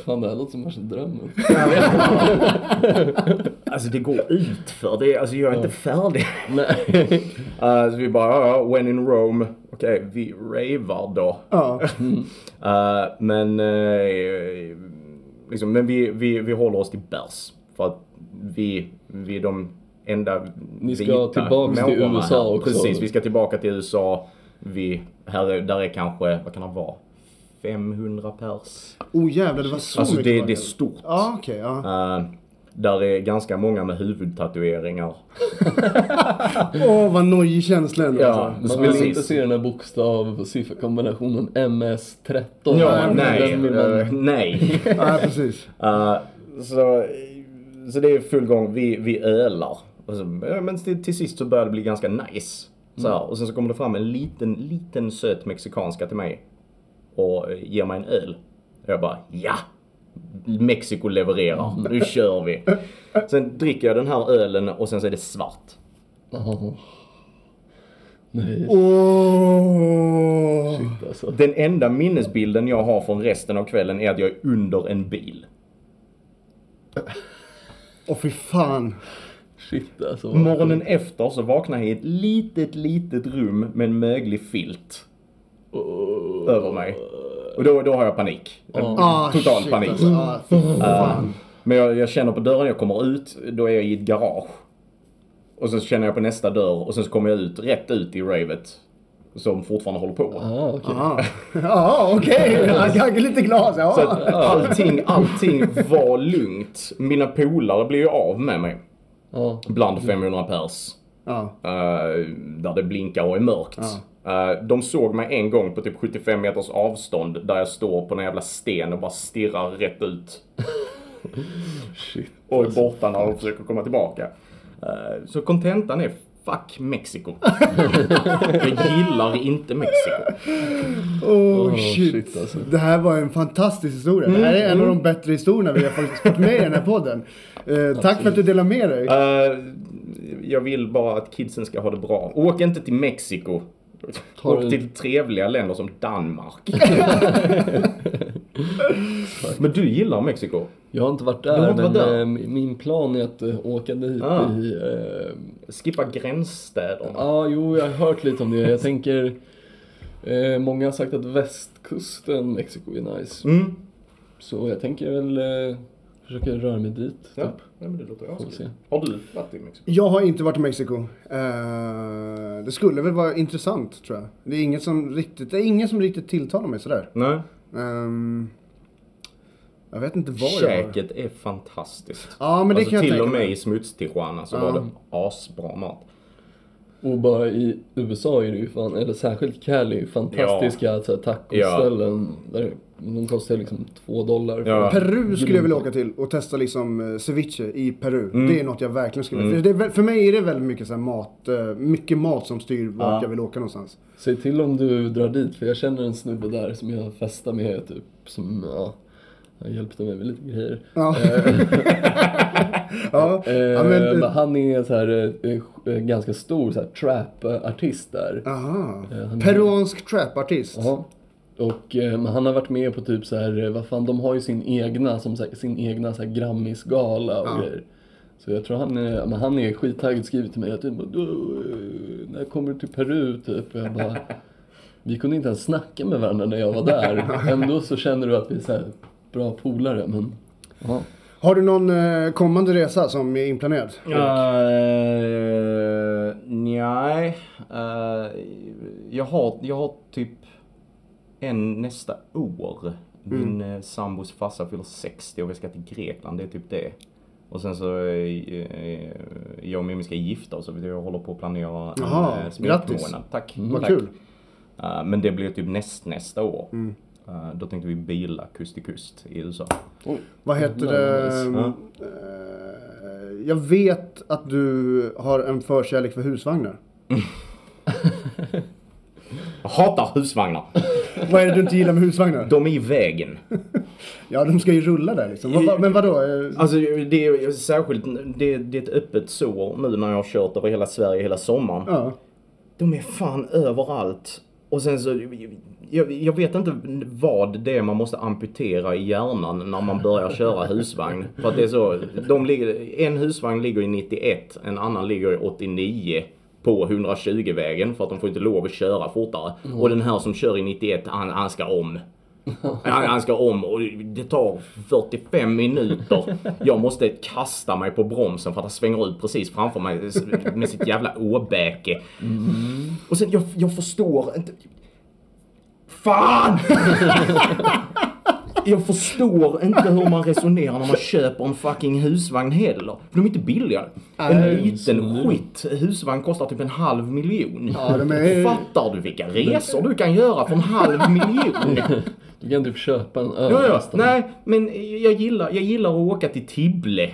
"Öh, fan det här låter som värsta drömmen. [LAUGHS] Alltså det går ut för det. Alltså jag är inte färdig. Nej. [LAUGHS] Uh, så vi bara, ja, when in Rome. Okej, vi ravar då. Ja. [LAUGHS] Uh, men uh, liksom, men vi, vi, vi håller oss till bärs. För att vi, vi är de enda Ni ska vita tillbaks till USA här. också. Precis, vi ska tillbaka till USA. Vi, här är, där är kanske, vad kan det vara? 500 pers. Oh jävlar, det var så Alltså mycket det, var det är stort. Ja, okej. ja. Uh, där är ganska många med huvudtatueringar. [LAUGHS] Åh, vad nojig känsla ändå. Ja, alltså. Man vill Precis. inte se den här bokstav sifferkombinationen MS13. Ja, nej, eh, nej. [LAUGHS] Ja, precis. Uh, så, så det är full gång, vi, vi ölar. Och så, ja, men till, till sist så börjar det bli ganska nice. Så här, Och sen så kommer det fram en liten, liten söt mexikanska till mig. Och eh, ger mig en öl. Och jag bara, ja! Mexiko levererar, nu kör vi. Sen dricker jag den här ölen och sen så är det svart. Jaha. Nej, Åh! shit alltså. Den enda minnesbilden jag har från resten av kvällen är att jag är under en bil. Åh fy fan. Shit alltså. Morgonen efter så vaknar jag i ett litet, litet rum med en möglig filt över mig. Och då, då har jag panik. Ah, Total shit, panik. Alltså. Ah, fan. Men jag, jag känner på dörren jag kommer ut, då är jag i ett garage. Och så känner jag på nästa dörr och sen så kommer jag ut, rätt ut i ravet. Som fortfarande håller på. Ah, okej. Ah. Ja, [LAUGHS] okej. Jag är lite glad. Så Ja. att allting, allting var lugnt. Mina polare blev ju av med mig. Ja. Bland 500 pers. Ja. eh, där det blinkar och är mörkt. Eh, de såg mig en gång på typ 75 meters avstånd där jag står på en jävla sten och bara stirrar rätt ut. [LAUGHS] Shit. Och är borta när de försöker komma tillbaka. Eh, så kontentan är Fuck Mexiko. [LAUGHS] jag gillar inte Mexiko. Oh, shit, shit. alltså. Det här var en fantastisk historia. Det här är en av de bättre historierna vi har faktiskt fått med i den här podden. Eh, tack för att du delade med dig. Eh, jag vill bara att kidsen ska ha det bra. Åk inte till Mexiko. Tar Åk du- till trevliga länder som Danmark. [LAUGHS] Men du gillar Mexiko? Jag har inte varit där, inte men varit där? eh, min plan är att eh, åka dit Ah. i... eh, Skippa gränsstäderna. Ja, jo, jag har hört lite om det. Jag tänker... Eh, många har sagt att västkusten Mexiko är nice. Mm. Så jag tänker väl eh, försöka röra mig dit. Ja. Typ. ja, men det låter askul. se. Har du varit i Mexiko? Jag har inte varit i Mexiko. Eh, det skulle väl vara intressant tror jag. Det är inget som riktigt, det är ingen som riktigt tilltalar mig sådär. Nej. Ehm, jag vet inte vad jag har. Käket är fantastiskt. Ja, men det alltså, kan jag till och med i smuts-Tijuana så Ja. var det asbra mat. Och bara i USA är det ju fan, eller särskilt Cali, fantastiska så här, tacoställen. Där de kostar liksom två dollar. för- Ja. Peru skulle jag vilja åka till och testa liksom eh, ceviche i Peru. Mm. Det är något jag verkligen skulle vilja. För, det är, väl- för mig är det väldigt mycket så här mat, eh, mycket mat som styr vart Ja. jag vill åka någonstans. Säg till om du drar dit, för jag känner en snubbe där som jag festar med typ, som, ja, han hjälpte mig med lite grejer. Ja. [LAUGHS] ja. [LAUGHS] Eh, ja, men, men, han är så här, ganska stor så här, trap-artist där. aha. Peruansk trapartist. Och eh, men han har varit med på typ så här, eh, vad fan, de har ju sin egna, som så här, sin egna så här Grammisgala och Ja. grejer. Så jag tror han är, men han är skittaggad, skriver till mig att typ, eh, när kommer du till Peru typ? Och jag bara, [LAUGHS] vi kunde inte ens snacka med varandra när jag var där. [LAUGHS] Ändå så känner du att vi är så här, bra polare, men ja. Har du någon eh, kommande resa som är inplanerad? Uh, nej. Eh, jag, har, jag har typ en nästa år. Min mm. sambos farsa fyller 60 och vi ska till Grekland. Det är typ det. Och sen så uh, jag och Mimmi ska gifta oss så jag håller på att planera en grattis. smekmånad. Tack. Vad Tack. kul. Eh, men det blir typ näst, nästa år. Eh, då tänkte vi bila kust till kust i USA. Vad heter det? Ja. Eh, jag vet att du har en förkärlek för husvagnar. [LAUGHS] Jag hatar husvagnar. Vad är det du inte gillar med husvagnar? De är i vägen. [LAUGHS] Ja, de ska ju rulla där liksom. Men vadå? Eh, Alltså det är särskilt, det, det är ett öppet sår nu när jag har kört över hela Sverige hela sommaren. Ja. De är fan överallt. Och sen så, jag, jag vet inte vad det är man måste amputera i hjärnan när man börjar köra husvagn. För att det är så, de ligger, en husvagn ligger i 91, en annan ligger i 89 på 120-vägen för att de får inte lov att köra fortare. Och den här som kör i 91, han, han ska om. Han, han ska om och det tar 45 minuter. Jag måste kasta mig på bromsen för att han svänger ut precis framför mig med sitt jävla åbäke. Och sen jag, jag förstår inte. Fan! [LAUGHS] Jag förstår inte hur man resonerar när man köper en fucking husvagn heller. De är inte billiga. En liten skit husvagn kostar typ en halv miljon. Ja, de är- Fattar du vilka resor du kan göra för en halv [LAUGHS] miljon? Du kan typ köpa en öl Ja, ja. Nej, men jag gillar, jag gillar att åka till Tibble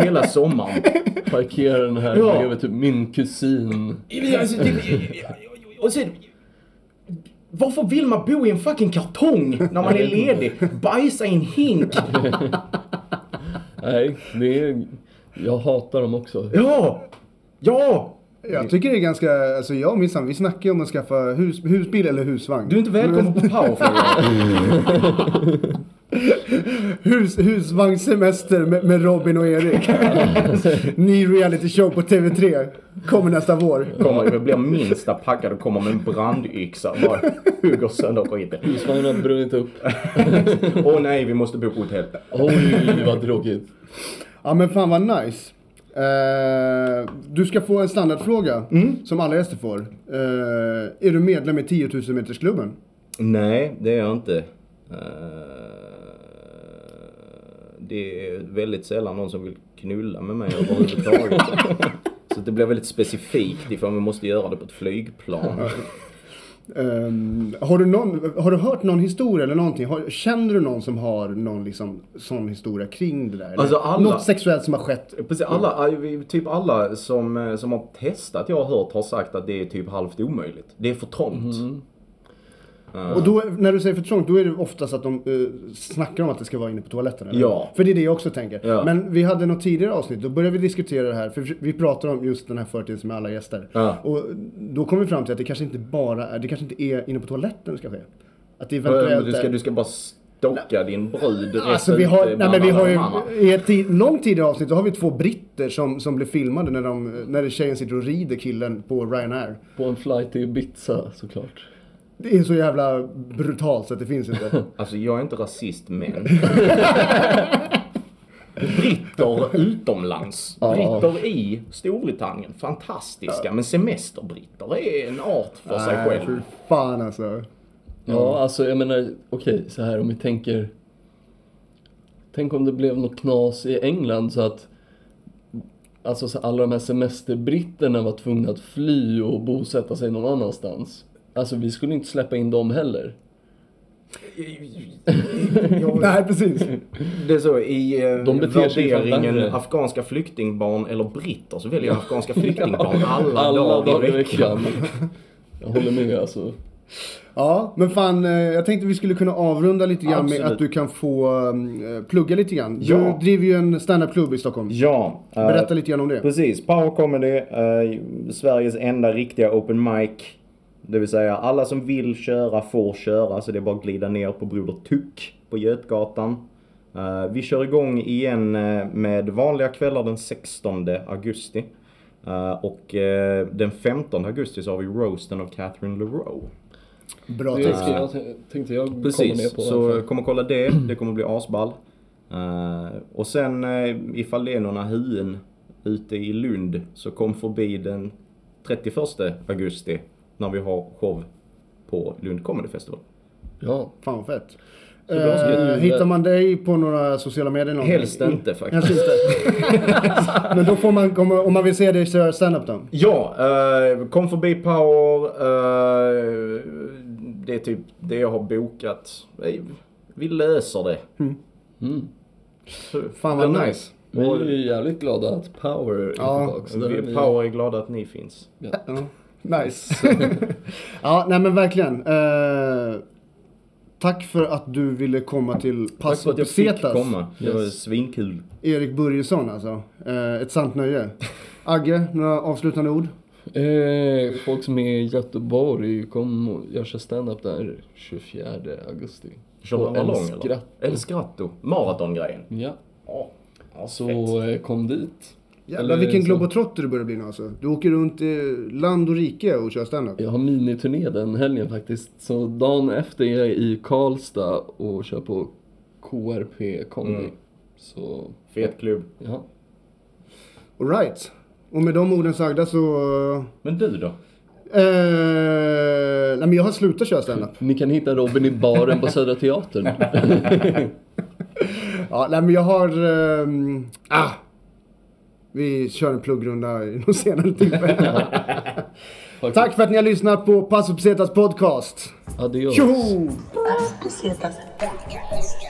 hela sommaren. Parkera den här Ja. bredvid typ min kusin. Alltså, det, och sen, varför vill man bo i en fucking kartong när man är ledig? Bajsa i en hink. [LAUGHS] Nej, det är, Jag hatar dem också. Ja! Ja! Jag tycker det är ganska, alltså jag och min sambo, vi snackar ju om att skaffa hus, husbil eller husvagn. Du är inte välkommen på powerflyer. [LAUGHS] [LAUGHS] [LAUGHS] Hus, husvagnssemester med, med Robin och Erik. [LAUGHS] Ny reality show på TV3. Kommer nästa vår. Kommer, jag blir minsta packad och kommer med en brandyxa bara hugger sönder skiten. Husvagnen har brunnit upp. [LAUGHS] Åh nej, vi måste bo på hotell. Oj, vad tråkigt. Ja men fan vad nice. Eh, du ska få en standardfråga som alla gäster får. Eh, är du medlem i 10 000 metersklubben? Nej, det är jag inte. Eh, Det är väldigt sällan någon som vill knulla med mig överhuvudtaget. [LAUGHS] Så det blir väldigt specifikt ifall vi måste göra det på ett flygplan. Ehm, har, du någon, har du hört någon historia eller någonting? Har, känner du någon som har någon liksom, sån historia kring det där? Alltså, alla- Något sexuellt som har skett? Precis, alla, typ alla som, eh, som har testat jag har hört har sagt att det är typ halvt omöjligt. Det är för trångt. Och då, när du säger för trångt, då är det oftast att de uh, snackar om att det ska vara inne på toaletten? Eller? Ja. För det är det jag också tänker. Ja. Men vi hade något tidigare avsnitt, då började vi diskutera det här. För vi pratar om just den här företeelsen med alla gäster. Ja. Och då kom vi fram till att det kanske inte bara är, det kanske inte är inne på toaletten det ska ske. Att det Men eventuellt Du ska, du ska bara stocka din brud Alltså vi har, nej, men vi har ju, i ett tid, långt tidigare avsnitt då har vi två britter som, som blev filmade när, de, när tjejen sitter och rider killen på Ryanair. På en flight till Ibiza såklart. Det är så jävla brutalt så att det finns inte. [LAUGHS] Alltså jag är inte rasist men. [LAUGHS] Britter utomlands. Britter i Storbritannien. Fantastiska. Men semesterbritter är en art för sig Nej, själv. fy fan alltså. Ja, alltså jag menar, okej, så här om vi tänker... Tänk om det blev något knas i England så att Alltså så alla de här semesterbritterna var tvungna att fly och bosätta sig någon annanstans. Alltså vi skulle inte släppa in dem heller. [LAUGHS] Nej precis. Det är så i eh, De beter sig fan värderingen afghanska flyktingbarn eller britter så väljer jag afghanska flyktingbarn [LAUGHS] alla, Alla dagar, dagar i veckan. Jag håller med alltså. Ja, men fan, eh, jag tänkte vi skulle kunna avrunda lite grann med Absolut. att du kan få eh, plugga lite grann. Du Ja. driver ju en standup-klubb i Stockholm. Ja. eh, Berätta lite grann om det. Precis, Power Comedy, eh, Sveriges enda riktiga open mic. Det vill säga alla som vill köra får köra, så det är bara att glida ner på Broder Tuck på Götgatan. Eh, vi kör igång igen eh, med vanliga kvällar den 16 augusti. Eh, och den 15 augusti så har vi roasten av Catherine LeRoux. Bra Det ska jag, tänkte jag ner Precis, på. i alla så fall. kom och kolla det. Det kommer bli asball. Och sen uh, ifall det är några huen ute i Lund så kom förbi den 31 augusti när vi har show på Lund Comedy Festival. Ja, Fan vad fett. Eh, hittar man dig på några sociala medier? någonting? Helst inte faktiskt. Helst inte. [LAUGHS] Men då får man komma, om man vill se dig köra standup då? Ja, eh, kom förbi Power. eh, det är typ det jag har bokat. Eh, Vi löser det. mm. Fan Det är vad nice. vi är ju jävligt glada att Power är Ja, tillbaka. Vi, är Power är glada att ni finns. Ja. Nice. [LAUGHS] ja, nej men verkligen. Eh, tack för att du ville komma till Tack Pass för att jag fick Pesetas. komma. Det var Yes. svinkul. Erik Börjesson alltså. Eh, ett sant nöje. Agge, några avslutande ord? Eh, folk som är i Göteborg, kom och gör sig stand-up där 24 augusti. Kör På man ballong El eller? Scratto. El Scratto. Maratongrejen. Ja, Ja, så fett. eh, kom dit. Jävlar Eller vilken så- globetrotter du börjar bli nu alltså. Du åker runt i land och rike och kör standup. Jag har miniturné den helgen faktiskt. Så dagen efter är jag i Karlstad och kör på KRP Comedy. Mm. Så, Fet klubb. ja. Alright. Och med de orden sagda så... Men du då? Eh, nej men jag har slutat köra standup. Ni kan hitta Robin i baren på Södra Teatern. [LAUGHS] Ja, nej men jag har... ehm, ah, vi kör en pluggrunda i någon senare tillfälle. [LAUGHS] Tack för att ni har lyssnat på Passo Pesetas podcast. Adios. Tjoho! As pesetas podcast.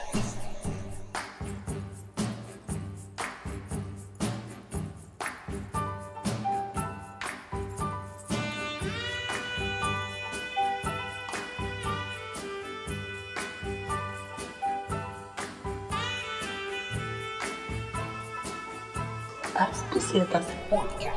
Estas Pesetas Podcast.